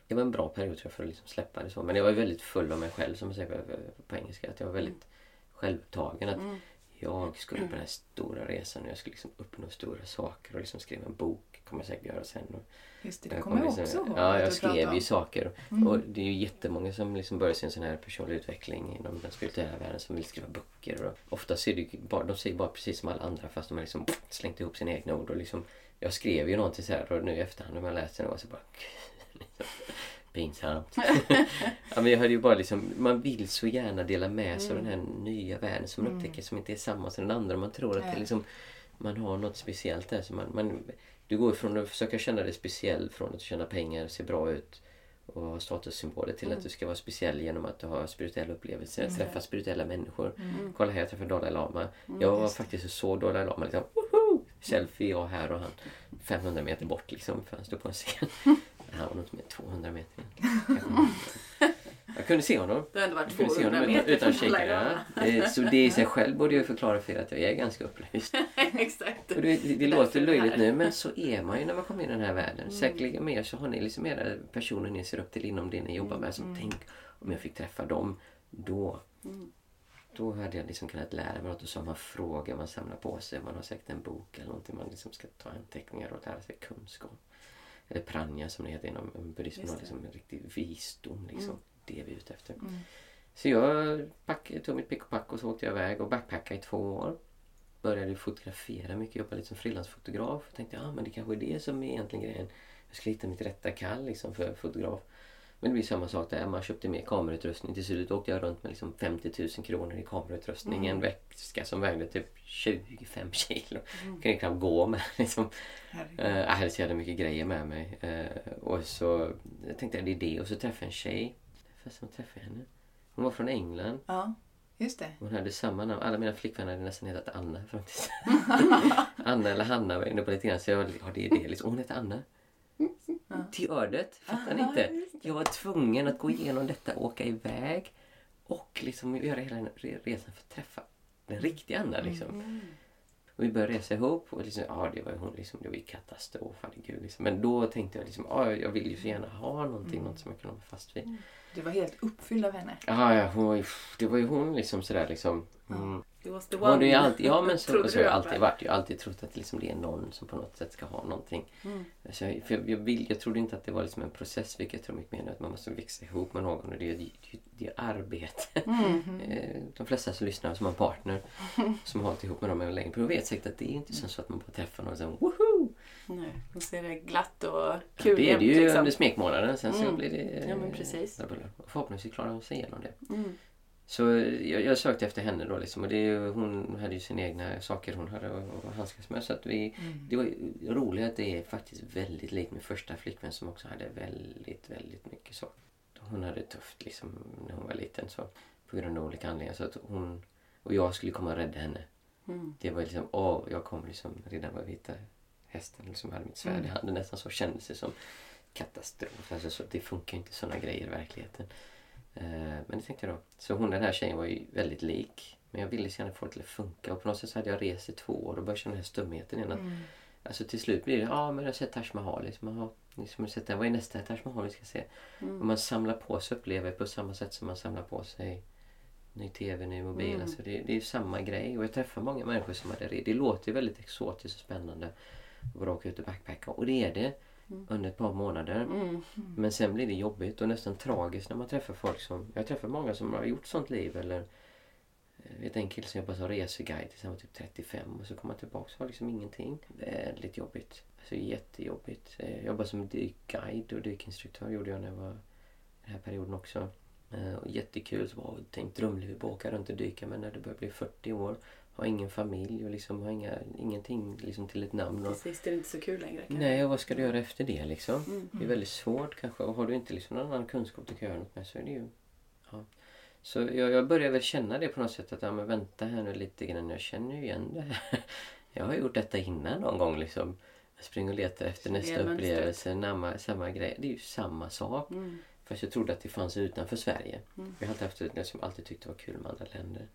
Speaker 1: det var en bra period tror jag för att liksom släppa det så. Men jag var väldigt full av mig själv som man säger på, på engelska. Att jag var väldigt självupptagen. Att
Speaker 2: Mm.
Speaker 1: Jag skulle på den här stora resan och jag skulle liksom uppnå stora saker och liksom skriva en bok. kommer jag säkert göra sen. Och
Speaker 4: Just det, det kommer jag
Speaker 1: liksom-
Speaker 4: också ihåg.
Speaker 1: Ja, jag skrev ju saker.
Speaker 4: Mm.
Speaker 1: Och det är ju jättemånga som liksom börjar sin sån här personlig utveckling inom den spirituella världen som vill skriva böcker. Och oftast är det bara, de säger bara precis som alla andra fast de har liksom slängt ihop sina egna ord. Och liksom, jag skrev ju någonting så här och nu i efterhand när man läser det och så bara liksom, pinsamt. ja, men jag hade ju bara liksom, man vill så gärna dela med sig av den här nya världen som man
Speaker 4: Mm.
Speaker 1: upptäcker som inte är samma som den andra. Man tror att det liksom, man har något speciellt där. Så man, man, du går från att försöka känna dig speciell från att tjäna pengar, se bra ut och ha statussymboler till
Speaker 2: Mm.
Speaker 1: att du ska vara speciell genom att har spirituella upplevelser,
Speaker 4: Mm.
Speaker 1: träffa spirituella människor.
Speaker 2: Mm.
Speaker 1: Kolla här, jag träffade Dalai Lama.
Speaker 2: Mm,
Speaker 1: jag var faktiskt och såg Dalai Lama liksom, woho! Selfie, jag här och han 500 meter bort liksom, för han stod på en scen. Han var nog med 200 meter. Jag kunde se honom.
Speaker 2: Det ändå varit
Speaker 1: Jag kunde se
Speaker 2: 200
Speaker 1: honom
Speaker 2: meter
Speaker 1: utan kikare. Så det i sig själv borde ju förklara för er att jag är ganska upplyst.
Speaker 2: Exakt.
Speaker 1: Och det, det, låter löjligt nu men så är man ju när man kommer in i den här världen.
Speaker 2: Mm.
Speaker 1: Säkerligen mer så har ni liksom era personer ni ser upp till inom det ni jobbar med. Som
Speaker 4: Mm.
Speaker 1: tänk om jag fick träffa dem. Då,
Speaker 2: Mm.
Speaker 1: då hade jag liksom kunnat lära mig något. Och så man frågor man samlar på sig. Man har säkert en bok eller någonting man liksom ska ta anteckningar och lära sig kunskap. Eller pranja som det heter inom buddhismen. Har
Speaker 2: det.
Speaker 1: Liksom en riktig visdom. Liksom.
Speaker 2: Mm.
Speaker 1: Det är vi ute efter.
Speaker 4: Mm.
Speaker 1: Så jag pack, tog mitt pick och pack och så åkte jag iväg och backpackade i två år. Började fotografera mycket, jobba lite som frilansfotograf. Tänkte ja men det kanske är det som är egentligen grejen. Jag ska hitta mitt rätta kall liksom för fotograf. Men det blir samma sak där. Man köpte mer kamerautrustning. Till slut åkte jag runt med liksom 50 000 kronor i kamerautrustning.
Speaker 2: Mm.
Speaker 1: En väska som vägde typ 25 kilo.
Speaker 2: Mm.
Speaker 1: Kunde knappt gå med. Liksom.
Speaker 4: Herregud.
Speaker 1: Eh, jag hade så jävla mycket grejer med mig. Eh, och så jag tänkte jag det är det. Och så träffade jag en tjej. Fast jag träffade henne. Hon var från England.
Speaker 4: Ja, just det.
Speaker 1: Hon hade samma namn. Alla mina flickvänner hade nästan hetat Anna. Anna eller Hanna var jag inne på lite grann. Så jag, ja, det är det. Liksom. Hon hette Anna. Till ödet. Fattar ni inte? Jag var tvungen att gå igenom detta, åka iväg och liksom göra hela den resan för att träffa den riktiga Anna. Liksom.
Speaker 2: Mm.
Speaker 1: Och vi började resa ihop och liksom, ja, det var hon liksom, det var ju katastrof. herregud, Liksom. Men då tänkte jag liksom, ja, jag vill ju så gärna ha någonting,
Speaker 4: Mm.
Speaker 1: något som jag kan hålla fast vid.
Speaker 4: Du var helt uppfylld av henne.
Speaker 1: Ja, ja, hon var ju, det var ju hon liksom sådär liksom. Mm.
Speaker 2: Was the one.
Speaker 1: ju alltid, ja men så, så har jag alltid varit. Jag har alltid trott att liksom det är någon som på något sätt ska ha någonting.
Speaker 2: Mm.
Speaker 1: Så jag, för jag, jag, vill, jag trodde inte att det var liksom en process, vilket jag tror mycket mer att man måste växa ihop med någon och det är, det, det är arbete.
Speaker 2: Mm.
Speaker 1: Eh, De flesta som lyssnar som har en partner som har hållit ihop med dem en längre period vet säkert att det är inte så att man bara träffar någon och sen woho!
Speaker 2: Nej, då ser det glatt och
Speaker 1: Ja,
Speaker 2: kul
Speaker 1: det är det ju
Speaker 2: liksom.
Speaker 1: under smekmånaden, sen så
Speaker 2: Mm.
Speaker 1: blir det eh,
Speaker 2: Ja, men precis.
Speaker 1: Och Förhoppningsvis klarar hon sig igenom det.
Speaker 2: Mm.
Speaker 1: Så jag, jag sökte efter henne då liksom och det, ju- hon hade ju sina egna saker hon hade att handskas med. Så att vi,
Speaker 4: Mm.
Speaker 1: det var ju roligt att det är faktiskt väldigt likt min första flickvän som också hade väldigt, väldigt mycket så. Hon hade det tufft liksom när hon var liten så på grund av olika anledningar. Så att hon, och jag skulle komma och rädda henne.
Speaker 2: Mm.
Speaker 1: Det var liksom, åh, jag kom liksom redan med vita hästen liksom hade mitt svärd i
Speaker 4: Mm.
Speaker 1: handen nästan så kändes det som katastrof. Alltså, så det funkar inte sådana grejer i verkligheten. Eh, men det tänkte jag då. Så hon den här tjejen var ju väldigt lik. Men jag ville så gärna få det till att funka och på något sätt så hade jag rest i två år och började känna den här stumheten igen.
Speaker 4: Mm.
Speaker 1: Alltså till slut blir det, ja men jag har sett Taj Mahal. Liksom, aha, liksom, sett den. Vad är nästa Taj Mahal vi ska se?
Speaker 2: Mm.
Speaker 1: Och man samlar på sig upplevelser på samma sätt som man samlar på sig ny tv, ny mobil.
Speaker 2: Mm.
Speaker 1: Alltså det, det är samma grej. Och jag träffar många människor som hade det. Det låter ju väldigt exotiskt och spännande att bara åka ut och backpacka. Och det är det
Speaker 2: Mm.
Speaker 1: under ett par månader.
Speaker 2: Mm.
Speaker 1: Men sen blir det jobbigt och nästan tragiskt när man träffar folk som... Jag träffar många som har gjort sånt liv eller... Jag vet en kille som jobbar som reseguide tills han var typ 35 och så kommer han tillbaka och har liksom ingenting. Väldigt jobbigt. Alltså jättejobbigt. Eh, Jag jobbade som dykguide och dykinstruktör gjorde jag när jag var den här perioden också. Eh, Och jättekul. Så var tänkt drömliv att åka runt och dyka men när det börjar bli 40 år har ingen familj och liksom har inga, ingenting liksom till ett namn. Och,
Speaker 2: Precis, det är inte så kul längre. kanske.
Speaker 1: nej, och vad ska du göra efter det liksom?
Speaker 2: Mm.
Speaker 1: Det är väldigt svårt kanske. Och har du inte liksom någon annan kunskap du kan göra något med så är det ju... Ja. Så jag, jag började väl känna det på något sätt att, ja men vänta här nu lite grann, jag känner ju igen det här. Jag har gjort detta innan någon gång liksom. Jag springer och letar efter nästa upplevelse, samma, samma grej. Det är ju samma sak.
Speaker 2: Mm.
Speaker 1: Fast jag trodde att det fanns utanför Sverige.
Speaker 2: Mm.
Speaker 1: Jag har alltid, haft, liksom, alltid tyckt det var kul med andra länder.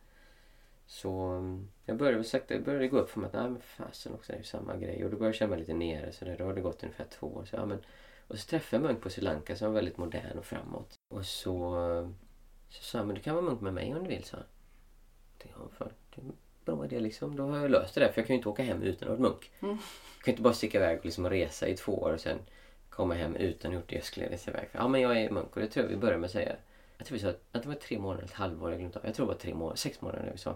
Speaker 1: Så mm, jag började sakta, det började gå upp för mig att nej men fasen också, det är ju samma grej. Och då började jag känna mig lite nere så där, då har det gått ungefär två år. Så, ja, men, och så träffade jag en munk på Sri Lanka som var väldigt modern och framåt. Och så, så sa han, men du kan vara munk med mig om du vill, sa han. Jag tänkte, ja, fan, det är en bra idé liksom. Då har jag löst det där, för jag kan ju inte åka hem utan att vara munk.
Speaker 2: Mm.
Speaker 1: Jag kan inte bara sticka iväg och liksom resa i två år och sen komma hem utan att gjort det jag skulle resa iväg. Ja, men jag är munk och det tror jag vi började med att säga. Jag tror vi sa att det var tre månader, ett halvår, jag glömde av. Jag tror det var tre månader, sex månader vi sa.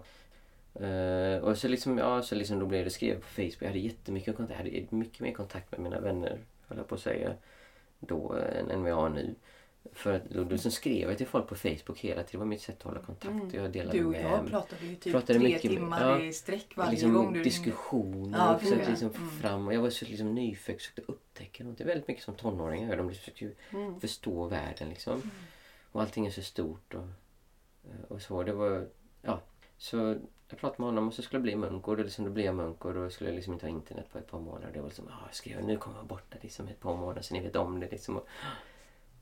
Speaker 1: Eh, och så liksom, ja, så liksom då blev det skrivet på Facebook. Jag hade jättemycket kontakt, jag hade mycket mer kontakt med mina vänner, höll jag på att säga, då eh, än, än vad jag har nu. För att då, då liksom skrev jag till folk på Facebook hela tiden. Det var mitt sätt att hålla kontakt.
Speaker 2: Mm.
Speaker 1: Jag delade
Speaker 4: Du och
Speaker 1: med
Speaker 4: jag pratade ju typ
Speaker 1: Pratade
Speaker 4: tre
Speaker 1: mycket
Speaker 4: timmar
Speaker 1: ja.
Speaker 4: i sträck varje
Speaker 1: liksom
Speaker 4: gång du
Speaker 1: diskussioner
Speaker 4: Ja,
Speaker 1: och försökte liksom
Speaker 4: Mm.
Speaker 1: fram. Och jag var så liksom nyfiken, försökte upptäcka något. Det är väldigt mycket som tonåringar. De försöker ju
Speaker 2: Mm.
Speaker 1: förstå världen liksom. Och allting är så stort och, och så. Det var, ja. Så jag pratade med honom och så skulle jag bli munk och då, liksom, då blev jag munk och då skulle jag liksom inte ha internet på ett par månader. Det var liksom, ah, jag skrev, nu kommer jag borta liksom ett par månader så ni vet om det liksom. Och,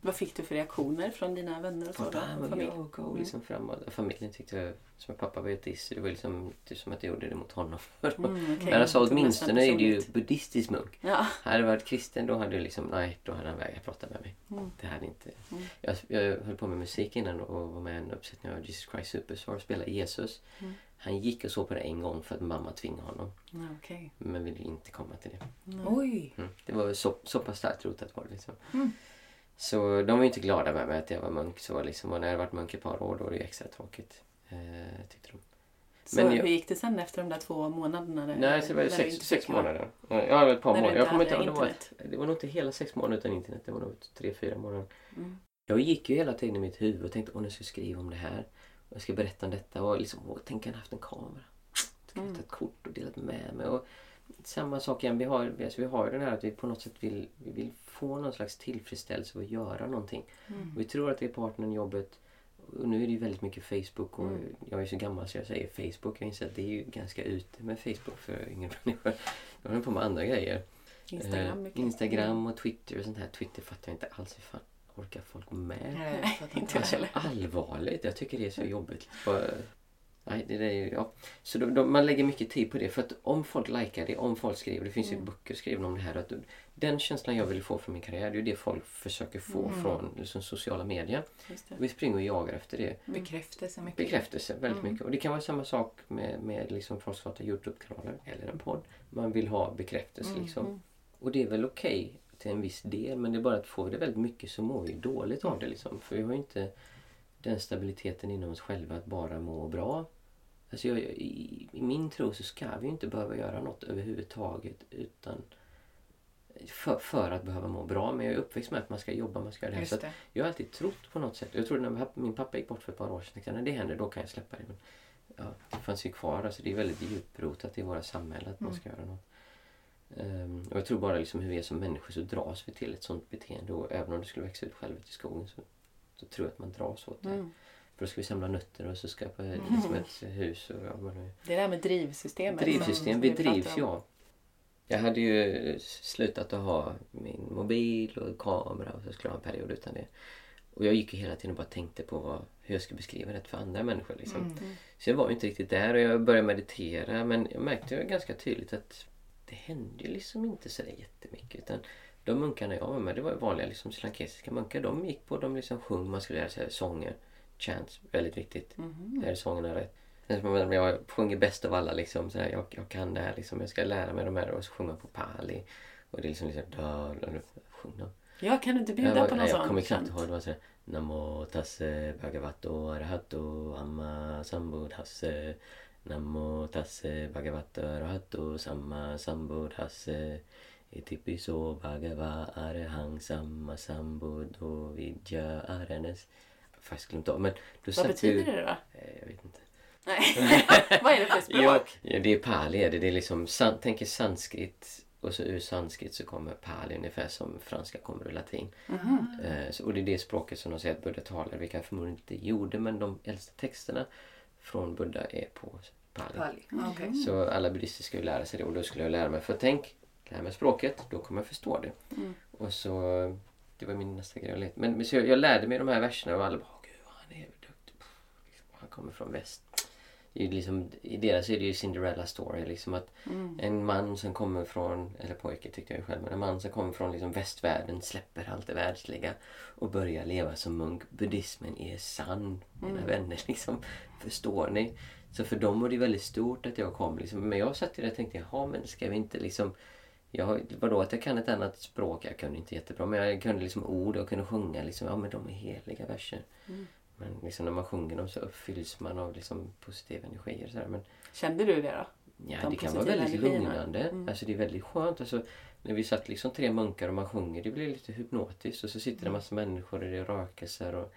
Speaker 2: vad fick du för reaktioner från dina vänner och så?
Speaker 1: Pappa,
Speaker 2: då?
Speaker 1: men
Speaker 2: Familj?
Speaker 1: jag
Speaker 2: Mm.
Speaker 1: liksom framåt. Familjen tyckte jag, som pappa var ateist, det var liksom typ som att jag gjorde det mot honom.
Speaker 2: Mm, okej.
Speaker 1: Men alltså åtminstone är det ju buddhistisk munk.
Speaker 2: Ja.
Speaker 1: Hade jag varit kristen då hade liksom, nej, då hade han vägrat prata med mig.
Speaker 2: Mm.
Speaker 1: Det hade inte...
Speaker 2: Mm.
Speaker 1: Jag, jag höll på med musik innan och var med i en uppsättning av Jesus Christ Superstar och spelade Jesus.
Speaker 2: Mm.
Speaker 1: Han gick och såg på det en gång för att mamma tvingade honom.
Speaker 2: Okej.
Speaker 1: Men ville inte komma till det.
Speaker 2: Mm.
Speaker 4: Oj!
Speaker 1: Mm. Det var så, så pass starkt rotat var det liksom. Så de var ju inte glada med mig att jag var munk. Så liksom, och när jag varit munk ett par år då var det extra tråkigt. Eh, tyckte de.
Speaker 2: Så
Speaker 1: Men jag-
Speaker 2: hur gick det sen efter de där två månaderna? Där,
Speaker 1: Nej, så det var sex, sex månader. Ja, ett par månader. Jag kommer inte
Speaker 2: hade
Speaker 1: ihåg. Det var, det var nog inte hela sex månader utan internet. Det var nog tre, fyra månader.
Speaker 2: Mm.
Speaker 1: Jag gick ju hela tiden i mitt huvud och tänkte åh, nu ska jag skriva om det här. Och jag ska berätta om detta. Och liksom, åh, tänk jag haft en kamera. Tänk jag
Speaker 2: Mm.
Speaker 1: tagit kort och delat med mig. Och samma sak igen. Vi har, alltså, vi har den här att vi på något sätt vill, vi vill få någon slags tillfredsställelse av att göra någonting.
Speaker 2: Mm.
Speaker 1: Vi tror att det är partnern, jobbet. Och nu är det ju väldigt mycket Facebook och
Speaker 2: Mm.
Speaker 1: jag är så gammal så jag säger Facebook. Jag inser att det är ju ganska ute med Facebook för yngre människor. Jag håller på med andra grejer.
Speaker 2: Instagram
Speaker 1: Eh,
Speaker 2: mycket. Mm.
Speaker 1: Instagram och Twitter och sånt här. Twitter fattar jag inte alls hur fan orkar folk med.
Speaker 4: Nej,
Speaker 2: inte
Speaker 1: Alltså, allvarligt. Jag tycker det är så jobbigt. Bara, nej, det är ju, ja. Så då, då, man lägger mycket tid på det. För att om folk likar det, om folk skriver, det finns ju
Speaker 2: Mm.
Speaker 1: böcker skrivna om det här. Att den känslan jag vill få från min karriär, det är ju det folk försöker få
Speaker 2: Mm.
Speaker 1: från liksom, sociala medier. Vi springer och jagar efter det.
Speaker 4: Bekräftelse mycket.
Speaker 1: Bekräftelse väldigt
Speaker 2: Mm.
Speaker 1: mycket. Och det kan vara samma sak med, med liksom folk som startar Youtube-kanaler eller en podd. Man vill ha bekräftelse
Speaker 2: Mm,
Speaker 1: liksom.
Speaker 2: mm.
Speaker 1: Och det är väl okej till en viss del men det är bara att får vi det väldigt mycket så mår vi dåligt av det liksom. För vi har inte den stabiliteten inom oss själva att bara må bra. Alltså jag, i, I min tro så ska vi inte behöva göra något överhuvudtaget utan för, för att behöva må bra. Men jag är uppväxt med att man ska jobba, man ska göra det här. Så jag har alltid trott på något sätt. Jag trodde när min pappa- gick bort för ett par år sedan tänkte när det händer då kan jag släppa det. Men, ja, det fanns ju kvar. Alltså, det är väldigt djuprotat i våra samhälle att man
Speaker 4: Mm.
Speaker 1: ska göra något. Ehm, och jag tror bara liksom hur vi är som människor så dras vi till ett sånt beteende. Och även om du skulle växa ut själv ute i skogen så, så tror jag att man dras åt det.
Speaker 2: Mm.
Speaker 1: För då ska vi samla nötter och så skapa liksom ett hus. Och, ja, men,
Speaker 2: Det där med drivsystemet.
Speaker 1: Drivsystem, vi drivs ja. Jag hade ju slutat att ha min mobil och kamera och så skulle jag ha en period utan det. Och jag gick ju hela tiden och bara tänkte på vad, hur jag skulle beskriva det för andra människor. Liksom.
Speaker 4: Mm.
Speaker 1: Så jag var ju inte riktigt där och jag började meditera men jag märkte ju ganska tydligt att det hände ju liksom inte så där jättemycket. Utan de munkarna jag var med, det var vanliga liksom, slankesiska munkar. De gick på, de liksom sjöng, man skulle lära sig sånger, chants, väldigt viktigt.
Speaker 2: Mhm.
Speaker 1: Är sångerna rätt? Jag- Jag sjunger bäst av alla liksom. Så här, jag, jag kan det här liksom. Jag ska lära mig de här och så sjunga på pali. Och det är liksom liksom... Da, da, sjung då.
Speaker 2: Ja, kan du inte
Speaker 1: Jag,
Speaker 2: bjuda
Speaker 1: var,
Speaker 2: på någon
Speaker 1: nej, jag
Speaker 2: sån?
Speaker 1: kommer knappt ihåg. Det var så här, Namo tasse bhagavato arahato amma sambuddhasse. Namo tasse bhagavato arahato samma sambuddhasse. Itipiso bhagava arahang samma sambuddho vidya aranes. Faktiskt glömt av. Men då
Speaker 2: Vad betyder
Speaker 1: ju,
Speaker 2: det då?
Speaker 1: Eh, Jag vet inte.
Speaker 2: Nej. Vad är det för språk?
Speaker 1: Ja, det är pali det. Är liksom, san, tänk er sanskrit Och så ur sanskrit så kommer pali ungefär som franska kommer ur latin. Eh, så, och det är det språket som de säger att Buddha talar, vilka han förmodligen inte gjorde, men de äldsta texterna från Buddha är på pali.
Speaker 4: Pali. Okej.
Speaker 1: Så alla buddister ska ju lära sig det och då skulle jag lära mig, för tänk, lära mig språket, då kommer jag förstå det.
Speaker 2: Mm.
Speaker 1: Och så, det var min nästa grej. Men, men så jag, jag lärde mig de här verserna och alla bara, "Åh, gud han är duktig. Pff, liksom, Han kommer från väst. Det är liksom, I deras är det ju Cinderella story. Liksom att
Speaker 2: Mm.
Speaker 1: en man som kommer från, eller pojke tyckte jag själv, men en man som kommer från liksom västvärlden släpper allt det världsliga och börjar leva som munk. Buddhismen är sann, mina
Speaker 2: Mm.
Speaker 1: vänner. Liksom, förstår ni? Så för dem var det väldigt stort att jag kom. Liksom. Men jag satt där och tänkte, jaha men ska vi inte liksom... Jag, vadå att jag kan ett annat språk? Jag kunde inte jättebra men jag kunde liksom ord och kunde sjunga liksom. Ja men de är heliga verser.
Speaker 2: Mm.
Speaker 1: Men liksom när man sjunger dem så uppfylls man av liksom positiva energier. Så här. Men
Speaker 2: Kände du det då?
Speaker 1: Ja,
Speaker 2: De
Speaker 1: det kan vara väldigt
Speaker 2: energierna.
Speaker 1: lugnande.
Speaker 2: Mm.
Speaker 1: Alltså det är väldigt skönt. Alltså, när vi satt liksom tre munkar och man sjunger, det blir lite hypnotiskt. Och så sitter det en massa människor och det är rökelser och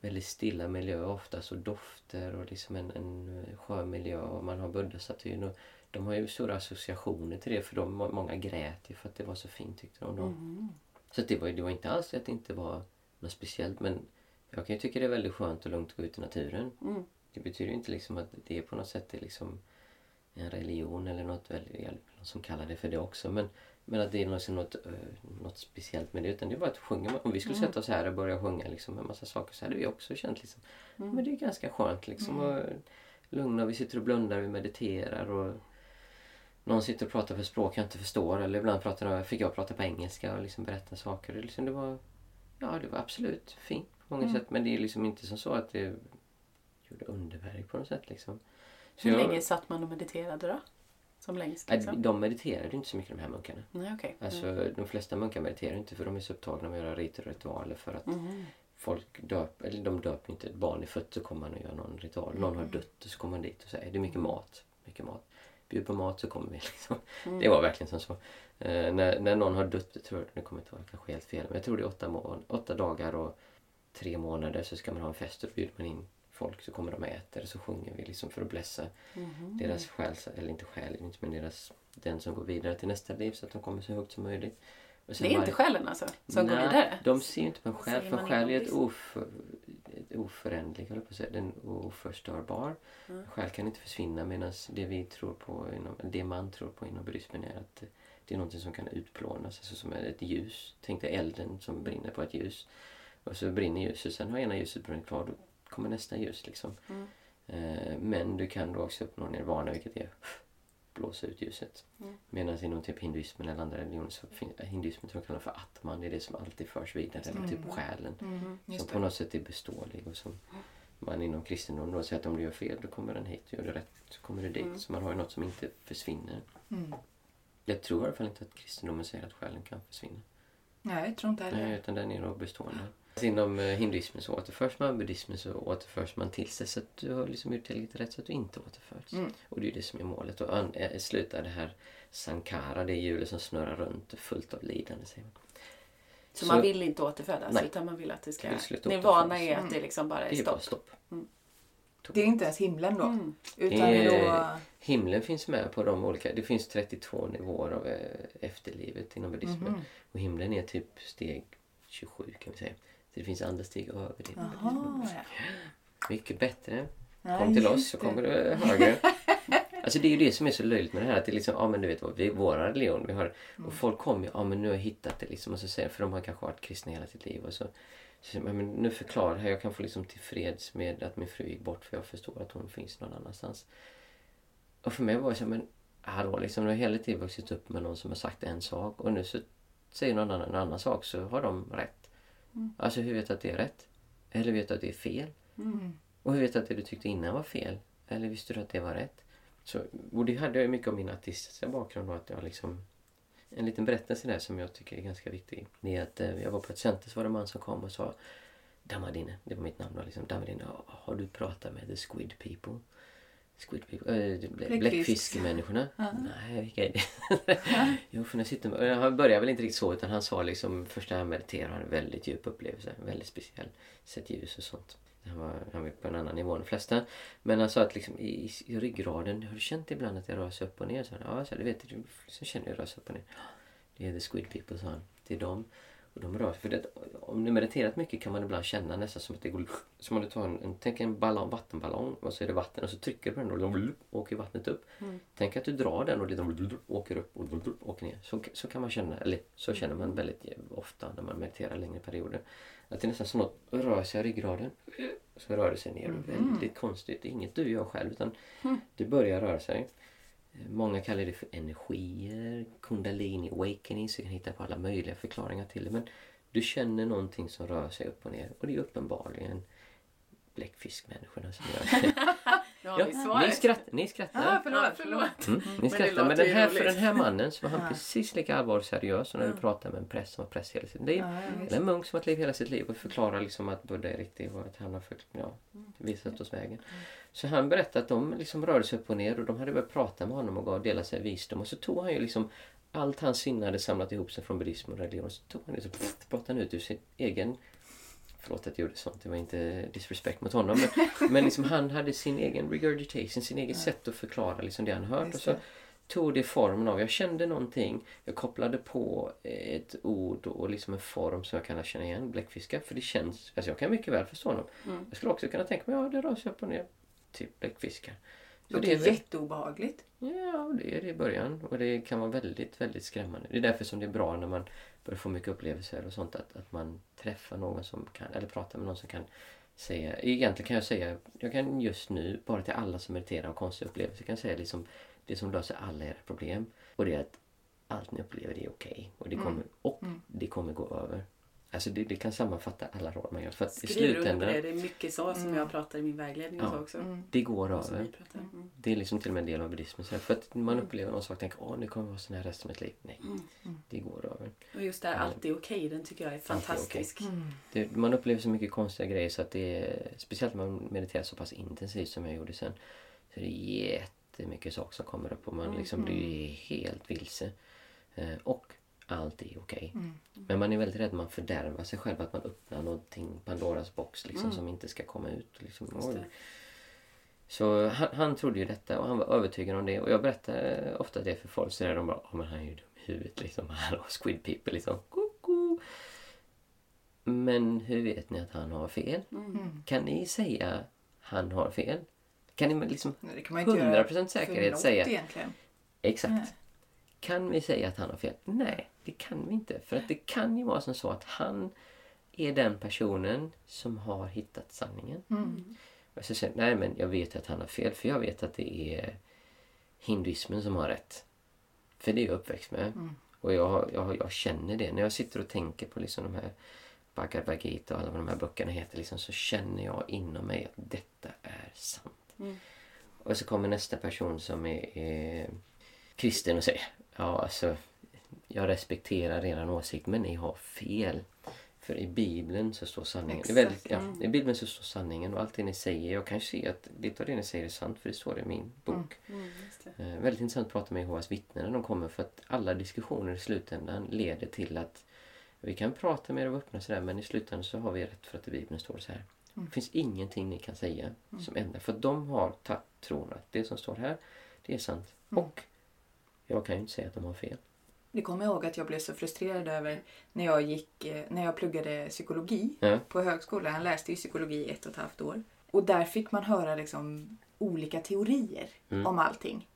Speaker 1: väldigt stilla miljö oftast och dofter och liksom en, en skön miljö och man har buddhastatyn. Och de har ju stora associationer till det för de, många grät ju för att det var så fint tyckte de då.
Speaker 2: Mm.
Speaker 1: Så det, var, det var inte alls att det inte var något speciellt men jag kan ju tycka det är väldigt skönt och lugnt att gå ut i naturen.
Speaker 2: Mm.
Speaker 1: Det betyder ju inte liksom att det är på något sätt är liksom en religion eller något eller någon som kallar det för det också. Men, men att det är liksom något, eh, något speciellt med det. Utan det är bara att sjunga. Om vi skulle
Speaker 2: Mm.
Speaker 1: sätta oss här och börja sjunga liksom en massa saker så hade vi också känt liksom.
Speaker 2: Mm.
Speaker 1: Men det är ganska skönt liksom. Och lugna, vi sitter och blundar, vi mediterar och någon sitter och pratar för språk jag inte förstår. Eller ibland pratar, fick jag prata på engelska och liksom berätta saker. Det, liksom, det var, ja, det var absolut fint på många
Speaker 2: Mm.
Speaker 1: sätt. Men det är liksom inte som så att det gjorde underverk på något sätt. Liksom. Så
Speaker 2: Hur
Speaker 1: jag-
Speaker 2: länge satt man och mediterade då? Som längst liksom?
Speaker 1: De mediterade inte så mycket de här munkarna.
Speaker 2: Nej, okej.
Speaker 1: Alltså, De flesta munkar mediterar inte för de är så upptagna med att göra riter och ritualer för att
Speaker 2: Mm.
Speaker 1: folk döper, eller de döper inte ett barn i fött så kommer man och gör någon ritual. Någon har dött och så kommer man dit och säger det är mycket mat. Mycket mat. Bjud på mat så kommer vi liksom.
Speaker 2: Mm.
Speaker 1: Det var verkligen som så. Eh, när, när någon har dött, jag tror jag, nu kommer jag inte ihåg, kanske helt fel, men jag tror det är åtta, må- åtta dagar och tre månader så ska man ha en fest och då bjuder man in folk så kommer de och äter så sjunger vi liksom för att blessa
Speaker 2: Mhm.
Speaker 1: deras själ, eller inte själ, inte, men deras, den som går vidare till nästa liv så att de kommer så högt som möjligt. Och
Speaker 2: Det är inte
Speaker 1: varje-
Speaker 2: själen alltså? Som går
Speaker 1: Nej,
Speaker 2: vidare?
Speaker 1: De ser ju inte på en själ, för själ är ett, oför, ett oföränderligt, höll på att säga. Den är oförstörbar.
Speaker 2: Mm.
Speaker 1: Själ kan inte försvinna medan det vi tror på, inom, det man tror på inom buddhismen är att det är någonting som kan utplånas, alltså som ett ljus. Tänk dig elden som brinner på ett ljus. Och så brinner ljuset, sen har ena ljuset brunnit kvar, då kommer nästa ljus liksom.
Speaker 2: Mm.
Speaker 1: Eh, men du kan då också uppnå nirvana, vilket är blåsa ut ljuset.
Speaker 2: Mm.
Speaker 1: Medan inom typ hinduismen eller andra religioner så finns hinduismen tror jag kallar för atman, det är det som alltid förs vidare, eller typ
Speaker 3: Mm.
Speaker 1: själen.
Speaker 2: Mhm.
Speaker 1: Som på något sätt är beståelig och som man inom kristendom då säger att om du gör fel då kommer den hit, gör du rätt så kommer du dit.
Speaker 2: Mm.
Speaker 1: Så man har ju något som inte försvinner.
Speaker 3: Mm.
Speaker 1: Jag tror i alla fall inte att kristendomen säger att själen kan försvinna.
Speaker 3: Nej, jag tror inte heller.
Speaker 1: Nej, utan den är då bestående. Inom eh, hinduismen så återförs man, buddhismen så återförs man till sig så att du har liksom gjort tillräckligt rätt så att du inte återförs.
Speaker 3: Mm.
Speaker 1: Och det är ju det som är målet. Och eh, sluta det här sankara, det hjulet som snurrar runt fullt av lidande säger man.
Speaker 2: Så,
Speaker 1: Så-
Speaker 2: man vill inte återfödas
Speaker 1: Nej.
Speaker 2: utan man vill att det ska... Nirvana är att det liksom bara är
Speaker 1: Det är bara
Speaker 2: stopp.
Speaker 1: stopp.
Speaker 3: Det är inte ens himlen då.
Speaker 2: Mm.
Speaker 3: Utan
Speaker 1: Det är-
Speaker 3: då...
Speaker 1: Himlen finns med på de olika, det finns 32 nivåer av eh, efterlivet inom buddhismen.
Speaker 3: Mhm.
Speaker 1: Och himlen är typ steg 27 kan vi säga. Så det finns andra steg över det.
Speaker 3: ja.
Speaker 1: Mycket bättre.
Speaker 3: Ja,
Speaker 1: Kom till oss så kommer du högre. Alltså det är ju det som är så löjligt med det här. Att det är liksom, ja men du vet vad, vi, våra religion, vi har,
Speaker 3: Mm.
Speaker 1: och folk kommer ju, ja men nu har jag hittat det liksom. Och så säger, för de har kanske varit kristna hela sitt liv. Och så, så men nu förklarar jag, jag kan få liksom tillfreds med att min fru gick bort för jag förstår att hon finns någon annanstans. Och för mig var det så, men hallå liksom, jag har hela tiden vuxit upp med någon som har sagt en sak och nu så säger någon annan en annan sak så har de rätt.
Speaker 2: Mm.
Speaker 1: Alltså hur vet du att det är rätt? Eller vet du att det är fel?
Speaker 2: Mm.
Speaker 1: Och hur vet du att det du tyckte innan var fel? Eller visste du att det var rätt? Så, och det hade jag mycket om min artistiska bakgrund och att jag liksom... En liten berättelse där som jag tycker är ganska viktig. Det är att eh, jag var på ett center så var det en man som kom och sa Damadine, det var mitt namn då liksom. Damadine, har du pratat med the squid people? Squid people? Äh,
Speaker 3: Bläckfisk.
Speaker 1: Bläckfiskmänniskorna? Nej, vilka är det? jo, för när jag sitter med, och Han började väl inte riktigt så utan han sa liksom första han mediterade han en väldigt djup upplevelse. Väldigt speciell. Sett ljus och sånt. Han var, han var på en annan nivå än de flesta. Men han sa att liksom, i, i ryggraden, har du känt ibland att det rör sig upp och ner? Så han, ja, så det vet du. Så känner jag rör sig upp och ner. Det är the squid people, sa han. Det är dem. Och de rör sig. För det, om du mediterat mycket kan man ibland känna nästan som att det går... Som om du tar en, en, tänk en ballong, vattenballong och så är det vatten och så trycker du på den och då åker vattnet upp.
Speaker 2: Mm.
Speaker 1: Tänk att du drar den och det åker upp och åker ner. Så, så kan man känna, eller så känner man väldigt ofta när man mediterar längre perioder. Att det är nästan som något rör sig i ryggraden. Så rör det sig ner. Väldigt konstigt. Det är inget du gör själv utan det börjar röra sig. Många kallar det för energier, kundalini awakening, så du kan hitta på alla möjliga förklaringar till det. Men du känner någonting som rör sig upp och ner och det är uppenbarligen bläckfiskmänniskorna som gör det.
Speaker 2: Ja,
Speaker 1: Ja, ni, skrattar, ni skrattar.
Speaker 4: Ah, förlåt, förlåt.
Speaker 1: Mm, ni
Speaker 2: det
Speaker 1: skrattar.
Speaker 2: låter
Speaker 1: Men, den här, för den här mannen så var han precis lika allvarligt seriös som när du pratar med en präst som har präst hela sitt liv. Eller en munk som har ett liv hela sitt liv och förklarar liksom att Buddha är riktig och att han har för, ja, visat oss vägen. Så han berättade att de liksom rörde sig upp och ner och de hade börjat prata med honom och dela sig visdom. Och så tog han ju liksom allt hans sinne hade samlat ihop sig från buddhism och religion. Så tog han det så pff, pratade han ut ur sin egen Förlåt att jag gjorde sånt, det var inte disrespect mot honom. Men, men liksom han hade sin egen regurgitation, sin egen sätt att förklara liksom det han hört.
Speaker 4: Just
Speaker 1: Och så
Speaker 4: det.
Speaker 1: tog det formen av, jag kände någonting, jag kopplade på ett ord och liksom en form som jag kan känna igen, bläckfiskar. För det känns, alltså jag kan mycket väl förstå honom.
Speaker 2: Mm.
Speaker 1: Jag skulle också kunna tänka mig, ja det rör sig upp och ner, typ bläckfiskar. Så
Speaker 4: Det
Speaker 1: är
Speaker 4: är
Speaker 1: väl,
Speaker 4: jätteobehagligt.
Speaker 1: ja, det är det i början och det kan vara väldigt, väldigt skrämmande. Det är därför som det är bra när man börjar få mycket upplevelser och sånt att, att man träffar någon som kan, eller pratar med någon som kan säga, egentligen kan jag säga, jag kan just nu, bara till alla som mediterar och konstiga upplevelser, kan jag säga liksom, det som löser alla era problem. Och det är att allt ni upplever det är okej. Och, det kommer, och det kommer gå över. Alltså det, det kan sammanfatta alla råd man gör. För att i
Speaker 2: under på
Speaker 1: slutändan,
Speaker 2: det. Det är mycket så som jag pratar i min vägledning och
Speaker 1: Ja.
Speaker 2: så också.
Speaker 1: det går över.
Speaker 2: pratar. Mm.
Speaker 1: Det är liksom till och med en del av buddhismen. För att man upplever någon sak och tänker åh nu kommer jag vara sån här resten av mitt liv. Nej, det går över.
Speaker 2: Och just det här, allt är okej, den tycker jag är fantastisk.
Speaker 1: Det, man upplever så mycket konstiga grejer så att det är, speciellt när man mediterar så pass intensivt som jag gjorde sen, så är det jättemycket saker som kommer upp och man liksom blir helt vilse. Eh, och allt är okej. Men man är väldigt rädd man fördärvar sig själv, att man öppnar någonting, Pandoras box liksom, som inte ska komma ut. Liksom. Så han, han trodde ju detta och han var övertygad om det. Och jag berättar ofta det för folk så är de bara "Ja, men han är ju dum i huvudet liksom. Har squid people liksom. Koko. Men hur vet ni att han har fel?
Speaker 2: Mm.
Speaker 1: Kan ni säga han har fel? Kan ni liksom
Speaker 4: Nej, det kan man inte göra
Speaker 1: 100%
Speaker 4: för
Speaker 1: säkerhet säga
Speaker 4: egentligen.
Speaker 1: exakt?
Speaker 4: Nej.
Speaker 1: Kan vi säga att han har fel? Nej, det kan vi inte. För att det kan ju vara som så att han är den personen som har hittat sanningen.
Speaker 4: Mm.
Speaker 1: Och så säger nej men jag vet att han har fel för jag vet att det är hinduismen som har rätt. För det är jag uppväxt med. Och jag, jag, jag känner det. När jag sitter och tänker på liksom de här Bhagavad Gita och alla vad de här böckerna heter liksom, så känner jag inom mig att detta är sant. Och så kommer nästa person som är, är kristen och säger ja alltså jag respekterar er åsikt men ni har fel. För i Bibeln så står sanningen. Det är väldigt, ja, I Bibeln så står sanningen och allt det ni säger. Jag kan se att lite av det ni säger är sant för det står i min bok.
Speaker 2: Mm, det.
Speaker 1: Eh, väldigt intressant att prata med Jehovas vittnen när de kommer för att alla diskussioner i slutändan leder till att vi kan prata med er och öppna sådär men i slutändan så har vi rätt för att i Bibeln står så här. Det finns ingenting ni kan säga som ändrar. För de har tagit tron att det som står här, det är sant. Och jag kan ju inte säga att de har fel.
Speaker 4: Det kommer jag ihåg att jag blev så frustrerad över när jag, gick, eh, när jag pluggade psykologi
Speaker 1: Ja.
Speaker 4: på högskolan. Jag läste ju psykologi i ett och ett halvt år. Och där fick man höra liksom olika teorier
Speaker 1: Mm.
Speaker 4: om allting.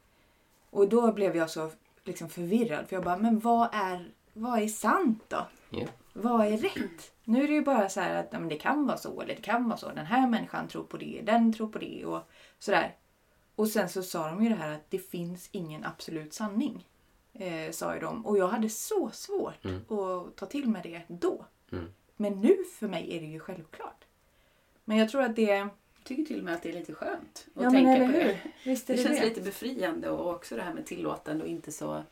Speaker 4: Och då blev jag så liksom förvirrad. För jag bara, men vad är, vad är sant då?
Speaker 1: Ja.
Speaker 4: Vad är rätt? Nu är det ju bara så här att men det kan vara så eller det kan vara så. Den här människan tror på det, den tror på det och sådär. Och sen så sa de ju det här att det finns ingen absolut sanning. Eh, sa ju de. Och jag hade så svårt
Speaker 1: Mm.
Speaker 4: att ta till mig det då.
Speaker 1: Mm.
Speaker 4: Men nu för mig är det ju självklart. Men jag tror att det...
Speaker 2: Jag tycker till och med att det är lite skönt att
Speaker 4: Ja men
Speaker 2: tänka
Speaker 4: eller
Speaker 2: på det.
Speaker 4: hur? Visst är
Speaker 2: Det
Speaker 4: det
Speaker 2: känns
Speaker 4: det.
Speaker 2: lite befriande och också det här med tillåtande och inte så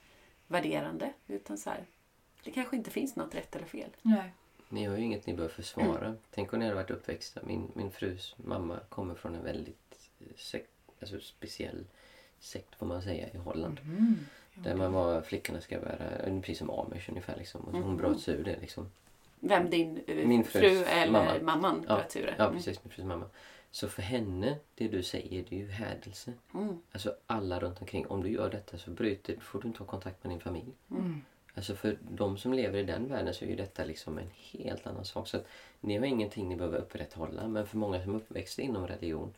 Speaker 2: värderande. Utan så här, det kanske inte finns något rätt eller fel.
Speaker 4: Nej.
Speaker 1: Ni har ju inget ni bör försvara. Tänk om ni hade varit uppväxta. Min, min frus mamma kommer från en väldigt eh, sekt, alltså speciell sekt får man säga i Holland.
Speaker 4: Mm.
Speaker 1: Där man var, flickorna ska vara, precis som amish ungefär liksom. Och hon
Speaker 2: Mhm.
Speaker 1: bröt sig ur det liksom.
Speaker 2: Vem? Din eh,
Speaker 1: Min
Speaker 2: fru eller
Speaker 1: mamma.
Speaker 2: mamman?
Speaker 1: Ja,
Speaker 2: tror jag.
Speaker 1: Ja, precis. Min frus mamma. Så för henne, det du säger, det är ju hädelse.
Speaker 2: Mm.
Speaker 1: Alltså alla runt omkring. Om du gör detta så bryter, får du inte ha kontakt med din familj.
Speaker 4: Mm.
Speaker 1: Alltså för de som lever i den världen så är ju detta liksom en helt annan sak. Så att ni har ingenting ni behöver upprätthålla. Men för många som är uppväxta inom religion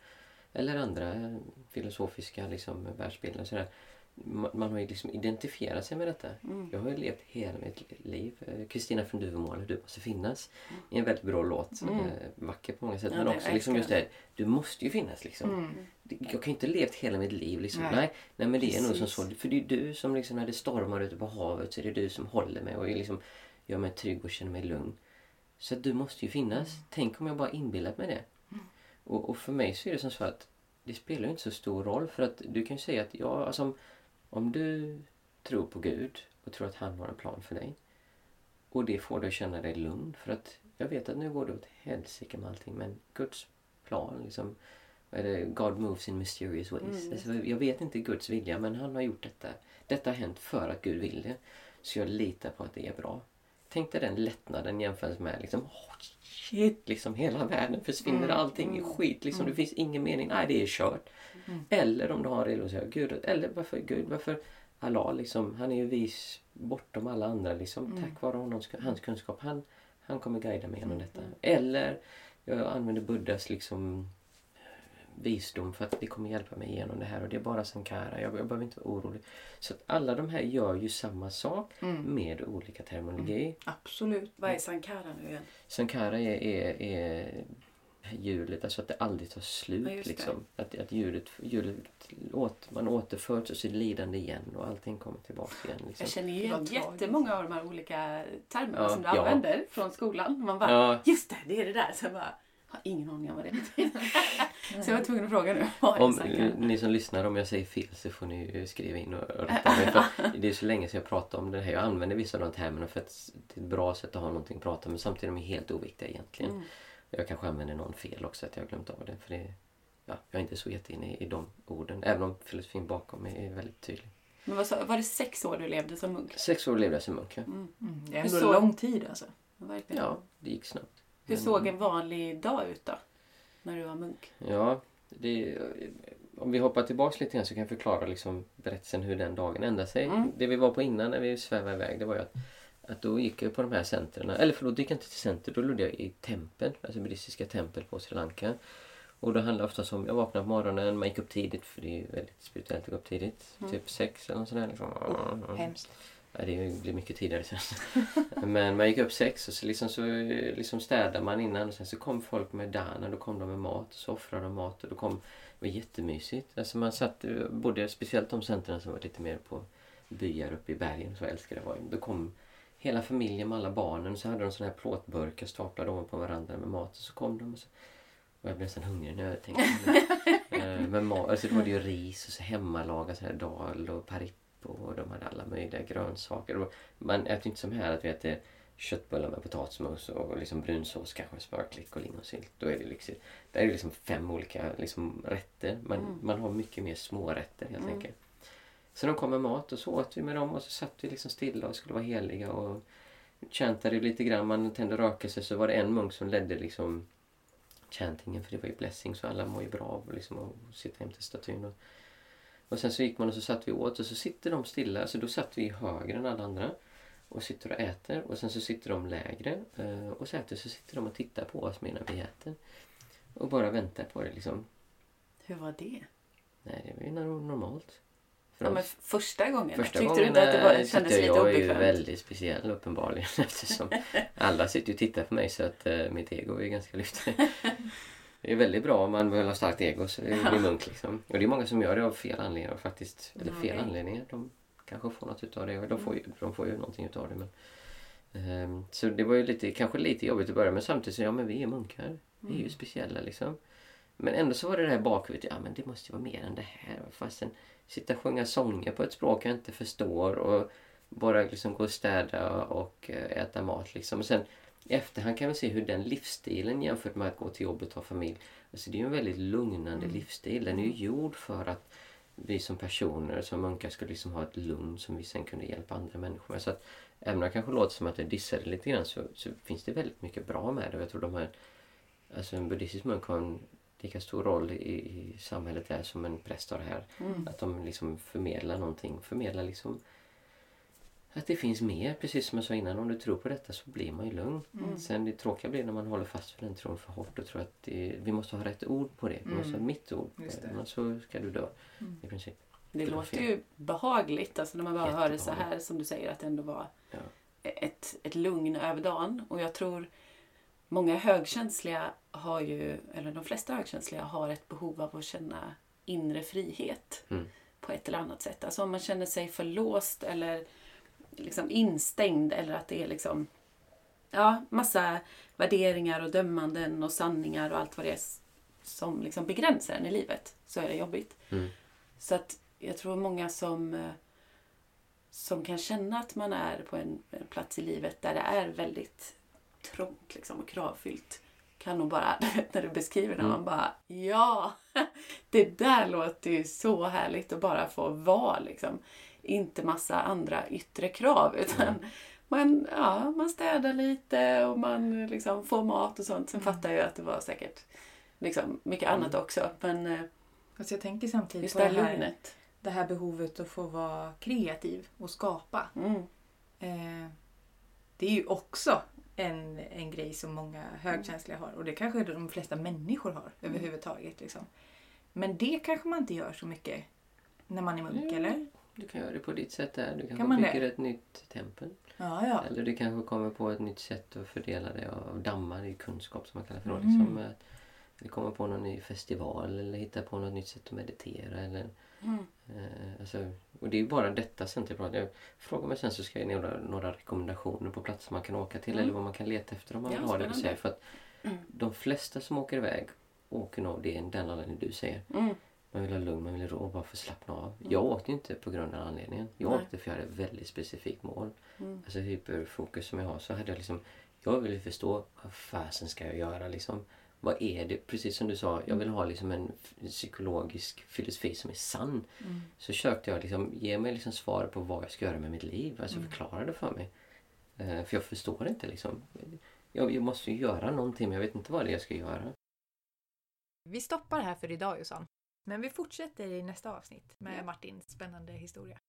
Speaker 1: eller andra filosofiska liksom, världsbilder och sådär. ma- Man har ju liksom identifierat sig med detta.
Speaker 2: Mm.
Speaker 1: Jag har ju levt hela mitt liv. eh, Kristina från Duvemåla, Du måste finnas. I en väldigt bra låt.
Speaker 2: Mm.
Speaker 1: Eh, vacker på många sätt.
Speaker 2: Ja,
Speaker 1: men också liksom just det. Du måste ju finnas liksom.
Speaker 4: Mm.
Speaker 1: Jag kan ju inte levt hela mitt liv liksom. Nej,
Speaker 4: Nej.
Speaker 1: nej, men det är nog som
Speaker 4: Precis.
Speaker 1: så. För det är du som liksom när det stormar ute på havet så är det du som håller mig och är liksom gör mig trygg och känner mig lugn. Så du måste ju finnas. Tänk om jag bara inbillat mig det. Och, och för mig så är det som så att det spelar ju inte så stor roll för att du kan ju säga att ja, alltså, om, om du tror på Gud och tror att han har en plan för dig och det får dig att känna dig lugn för att jag vet att nu går det åt helsike med allting men Guds plan liksom vad är det? God moves in mysterious ways.
Speaker 2: Mm,
Speaker 1: alltså, jag vet inte Guds vilja men han har gjort detta. Detta har hänt för att Gud vill det. Så jag litar på att det är bra. Tänk dig den lättnaden jämfört med liksom, oh, shit, liksom hela världen försvinner,
Speaker 4: Mm,
Speaker 1: allting är
Speaker 2: mm,
Speaker 1: skit, liksom, det finns ingen mening, nej det är kört.
Speaker 4: Mm.
Speaker 1: Eller om du har en religion, här, Gud, eller varför Gud, varför Allah liksom, han är ju vis bortom alla andra liksom,
Speaker 4: Mm.
Speaker 1: tack vare honom, hans kunskap, han, han kommer guida mig genom detta.
Speaker 2: Mm.
Speaker 1: Eller jag använder Buddhas liksom visdom för att det kommer hjälpa mig igenom det här och det är bara sankara, jag, jag behöver inte vara orolig. Så att alla de här gör ju samma sak
Speaker 4: Mm.
Speaker 1: med olika terminologi.
Speaker 4: Absolut.
Speaker 2: Vad är sankara nu igen?
Speaker 1: Sankara är, är, är hjulet, alltså att det aldrig tar
Speaker 2: Ja,
Speaker 1: slut.
Speaker 2: det.
Speaker 1: liksom. Att, att hjulet, hjulet åt, man återförs och det lidande igen och allting kommer tillbaka igen. Liksom.
Speaker 2: Jag känner igen jättemånga av de här olika termerna
Speaker 1: Ja,
Speaker 2: som du
Speaker 1: ja.
Speaker 2: använder från skolan. Man bara,
Speaker 1: Ja,
Speaker 2: just det, det är det där. Så jag bara, har ingen aning om vad det betyder. så jag var tvungen att fråga nu.
Speaker 1: Om, ni som lyssnar, om jag säger fel så får ni skriva in och rätta mig. För det är så länge sedan jag pratade om det här. Jag använder vissa av de termerna för att det är ett bra sätt att ha någonting att prata om. Men samtidigt är de helt oviktiga egentligen.
Speaker 2: Mm.
Speaker 1: Jag kanske använder någon fel också, att jag har glömt av det. För det ja, jag är inte så jätteinne i, i de orden. Även om filosofin bakom är är väldigt tydlig.
Speaker 2: Men vad sa, var det sex år du levde som munk?
Speaker 1: Sex år levde jag som munk. ja.
Speaker 2: Mm.
Speaker 4: Mm. Det är ändå
Speaker 2: så-
Speaker 4: lång tid alltså.
Speaker 2: Verkligen.
Speaker 1: Ja, det gick snabbt.
Speaker 2: Hur såg en vanlig dag ut då? När du var munk?
Speaker 1: Ja, det, om vi hoppar tillbaks lite grann så kan jag förklara liksom berättelsen hur den dagen ändrade sig.
Speaker 2: Mm.
Speaker 1: Det vi var på innan när vi svävade iväg det var ju att, att då gick jag på de här centren. Eller förlåt, då gick jag inte till center. Då låg jag i tempel, alltså buddhistiska tempel på Sri Lanka. Och då handlade det oftast om, jag vaknade på morgonen, man gick upp tidigt för det är väldigt spirituellt att gå upp tidigt.
Speaker 2: Mm.
Speaker 1: Typ sex eller något sådär. Liksom.
Speaker 4: Oh, hemskt.
Speaker 1: Ja, det blir mycket tidigare sen. Men man gick upp sex och så liksom, så liksom städade man innan och sen så kom folk med dana, då kom de med mat och så offrade de mat och då kom, det var jättemysigt. Alltså man satt, både speciellt de centren som var lite mer på byar uppe i bergen, så jag älskade det var. Då kom hela familjen med alla barnen så hade de såna här plåtburkar staplade ovanpå varandra med mat och så kom de och så och jag blev nästan hungrig när jag tänkte på det. Eh, Men alltså, då var det ju ris och så hemmalagat här dal och parippo och de hade alla möjliga grönsaker. Man äter inte som här att vi äter köttbullar med potatismos och liksom brunsås, kanske smörklick och lingonsylt. Då är det liksom, där är det liksom fem olika liksom rätter. Man,
Speaker 2: Mm.
Speaker 1: man har mycket mer smårätter helt
Speaker 2: Mm.
Speaker 1: enkelt. Så de kom med mat och så åt vi med dem och så satt vi liksom stilla och skulle vara heliga och chantade lite grann. Man tände rökelse så var det en munk som ledde liksom chantingen för det var ju blessing så alla mår ju bra av liksom, att sitta jämte statyn. Och, och sen så gick man och så satt vi åt och så sitter de stilla, så då satt vi högre än alla andra och sitter och äter och sen så sitter de lägre eh, och så äter så sitter de och tittar på oss medan vi äter. Och bara väntar på det liksom.
Speaker 2: Hur var det?
Speaker 1: Nej, det var ju no- normalt. För
Speaker 2: Ja, men första gången?
Speaker 1: Första
Speaker 2: Tyckte
Speaker 1: gången
Speaker 2: du inte att det var,
Speaker 1: eh,
Speaker 2: kändes lite
Speaker 1: jag är ju
Speaker 2: obekvämt?
Speaker 1: väldigt speciell uppenbarligen eftersom alla sitter ju och tittar på mig så att eh, mitt ego är ganska lyft. Det är väldigt bra om man vill ha starkt ego så det blir munk liksom. Och det är många som gör det av fel anledningar faktiskt. Eller fel
Speaker 2: Okej.
Speaker 1: anledningar. De kanske får något utav det de får ju, de får ju någonting utav det. Men, ehm, så det var ju lite, kanske lite jobbigt att börja men samtidigt så ja men vi är munkar. Vi är ju speciella liksom. Men ändå så var det det här bakhuvudet, ja men det måste ju vara mer än det här. Fastän sitta och sjunga sånger på ett språk jag inte förstår och bara liksom gå och städa och eh, äta mat liksom. Och sen i efterhand kan man se hur den livsstilen jämfört med att gå till jobbet och ha familj. Alltså det är ju en väldigt lugnande livsstil. Den är ju gjord för att vi som personer, som munkar, skulle liksom ha ett lugn som vi sen kunde hjälpa andra människor med. Så att även om det kanske låter som att jag dissar det lite grann så, så finns det väldigt mycket bra med det. Jag tror de här, alltså en buddhistisk munk har en lika stor roll i, i samhället där som en präst har här.
Speaker 2: Mm.
Speaker 1: Att de liksom förmedlar någonting. Förmedlar liksom att det finns mer. Precis som jag sa innan, om du tror på detta så blir man ju lugn.
Speaker 2: Mm.
Speaker 1: Sen det tråkiga blir när man håller fast vid den tron för hårt och tror att det, vi måste ha rätt ord på det. Vi måste ha
Speaker 4: Mm.
Speaker 1: mitt ord på
Speaker 4: Just
Speaker 1: det.
Speaker 4: det.
Speaker 1: Annars så ska du dö
Speaker 4: Mm.
Speaker 1: i princip.
Speaker 2: Det
Speaker 1: Det
Speaker 2: låter
Speaker 1: fel.
Speaker 2: ju behagligt, alltså när man bara hör det så här som du säger att det ändå var
Speaker 1: Ja.
Speaker 2: ett, ett lugn över dagen. Och jag tror många högkänsliga har ju, eller de flesta högkänsliga har ett behov av att känna inre frihet
Speaker 1: Mm.
Speaker 2: på ett eller annat sätt. Alltså om man känner sig förlåst eller liksom instängd eller att det är liksom ja, massa värderingar och dömanden och sanningar och allt vad det är som liksom begränsar en i livet så är det jobbigt.
Speaker 1: Mm.
Speaker 2: Så att jag tror många som, eh, som kan känna att man är på en, en plats i livet där det är väldigt trångt liksom, och kravfyllt kan nog bara, när du beskriver det,
Speaker 1: Mm.
Speaker 2: man bara ja, det där låter ju så härligt att bara få vara liksom. Inte massa andra yttre krav utan
Speaker 1: Mm.
Speaker 2: man, ja, man städar lite och man liksom får mat och sånt. Sen
Speaker 4: Mm.
Speaker 2: fattar jag att det var säkert liksom mycket
Speaker 1: Mm.
Speaker 2: annat också. Men eh,
Speaker 4: Fast jag tänker samtidigt
Speaker 2: just
Speaker 4: på
Speaker 2: det här, lugnet.
Speaker 4: det här behovet att få vara kreativ och skapa.
Speaker 2: Mm.
Speaker 4: Eh, det är ju också en, en grej som många högkänsliga har. Och det kanske de flesta människor har överhuvudtaget. Liksom. Men det kanske man inte gör så mycket när man är munk,
Speaker 1: Mm.
Speaker 4: eller?
Speaker 1: Du kan göra det på ditt sätt där. Du kanske
Speaker 4: Kan
Speaker 1: bygger
Speaker 4: det?
Speaker 1: ett nytt tempel.
Speaker 4: Ja, ja.
Speaker 1: Eller du kanske kommer på ett nytt sätt att fördela det av dammar i kunskap som man kallar för.
Speaker 4: Mm.
Speaker 1: Liksom, eh, eller komma på någon ny festival eller hitta på något nytt sätt att meditera. Eller,
Speaker 2: Mm.
Speaker 1: eh, alltså, och det är bara detta centerprat. Jag frågar mig sen så ska jag ge några, några rekommendationer på platser man kan åka till
Speaker 2: Mm.
Speaker 1: eller vad man kan leta efter om man
Speaker 2: Ja,
Speaker 1: vill ha det. säga. För att
Speaker 2: Mm.
Speaker 1: de flesta som åker iväg åker nog, det är den anledningen du säger.
Speaker 2: Mm.
Speaker 1: Man vill ha lugn, man vill ha ro bara få slappna av. Jag åkte inte på grund av anledningen. Jag
Speaker 2: Nej.
Speaker 1: åkte för jag hade ett väldigt specifikt mål.
Speaker 2: Mm.
Speaker 1: Alltså hyperfokus som jag har så hade jag liksom Jag ville förstå vad fasen ska jag göra liksom. Vad är det? Precis som du sa, jag vill ha liksom en psykologisk filosofi som är sann.
Speaker 4: Mm.
Speaker 1: Så försökte jag liksom ge mig liksom svar på vad jag ska göra med mitt liv. Alltså
Speaker 4: Mm.
Speaker 1: förklara det för mig. Eh, för jag förstår inte liksom. Jag, jag måste ju göra någonting men jag vet inte vad det är jag ska göra.
Speaker 3: Vi stoppar här för idag Jossan. Men vi fortsätter i nästa avsnitt med
Speaker 2: Ja.
Speaker 3: Martins spännande historia.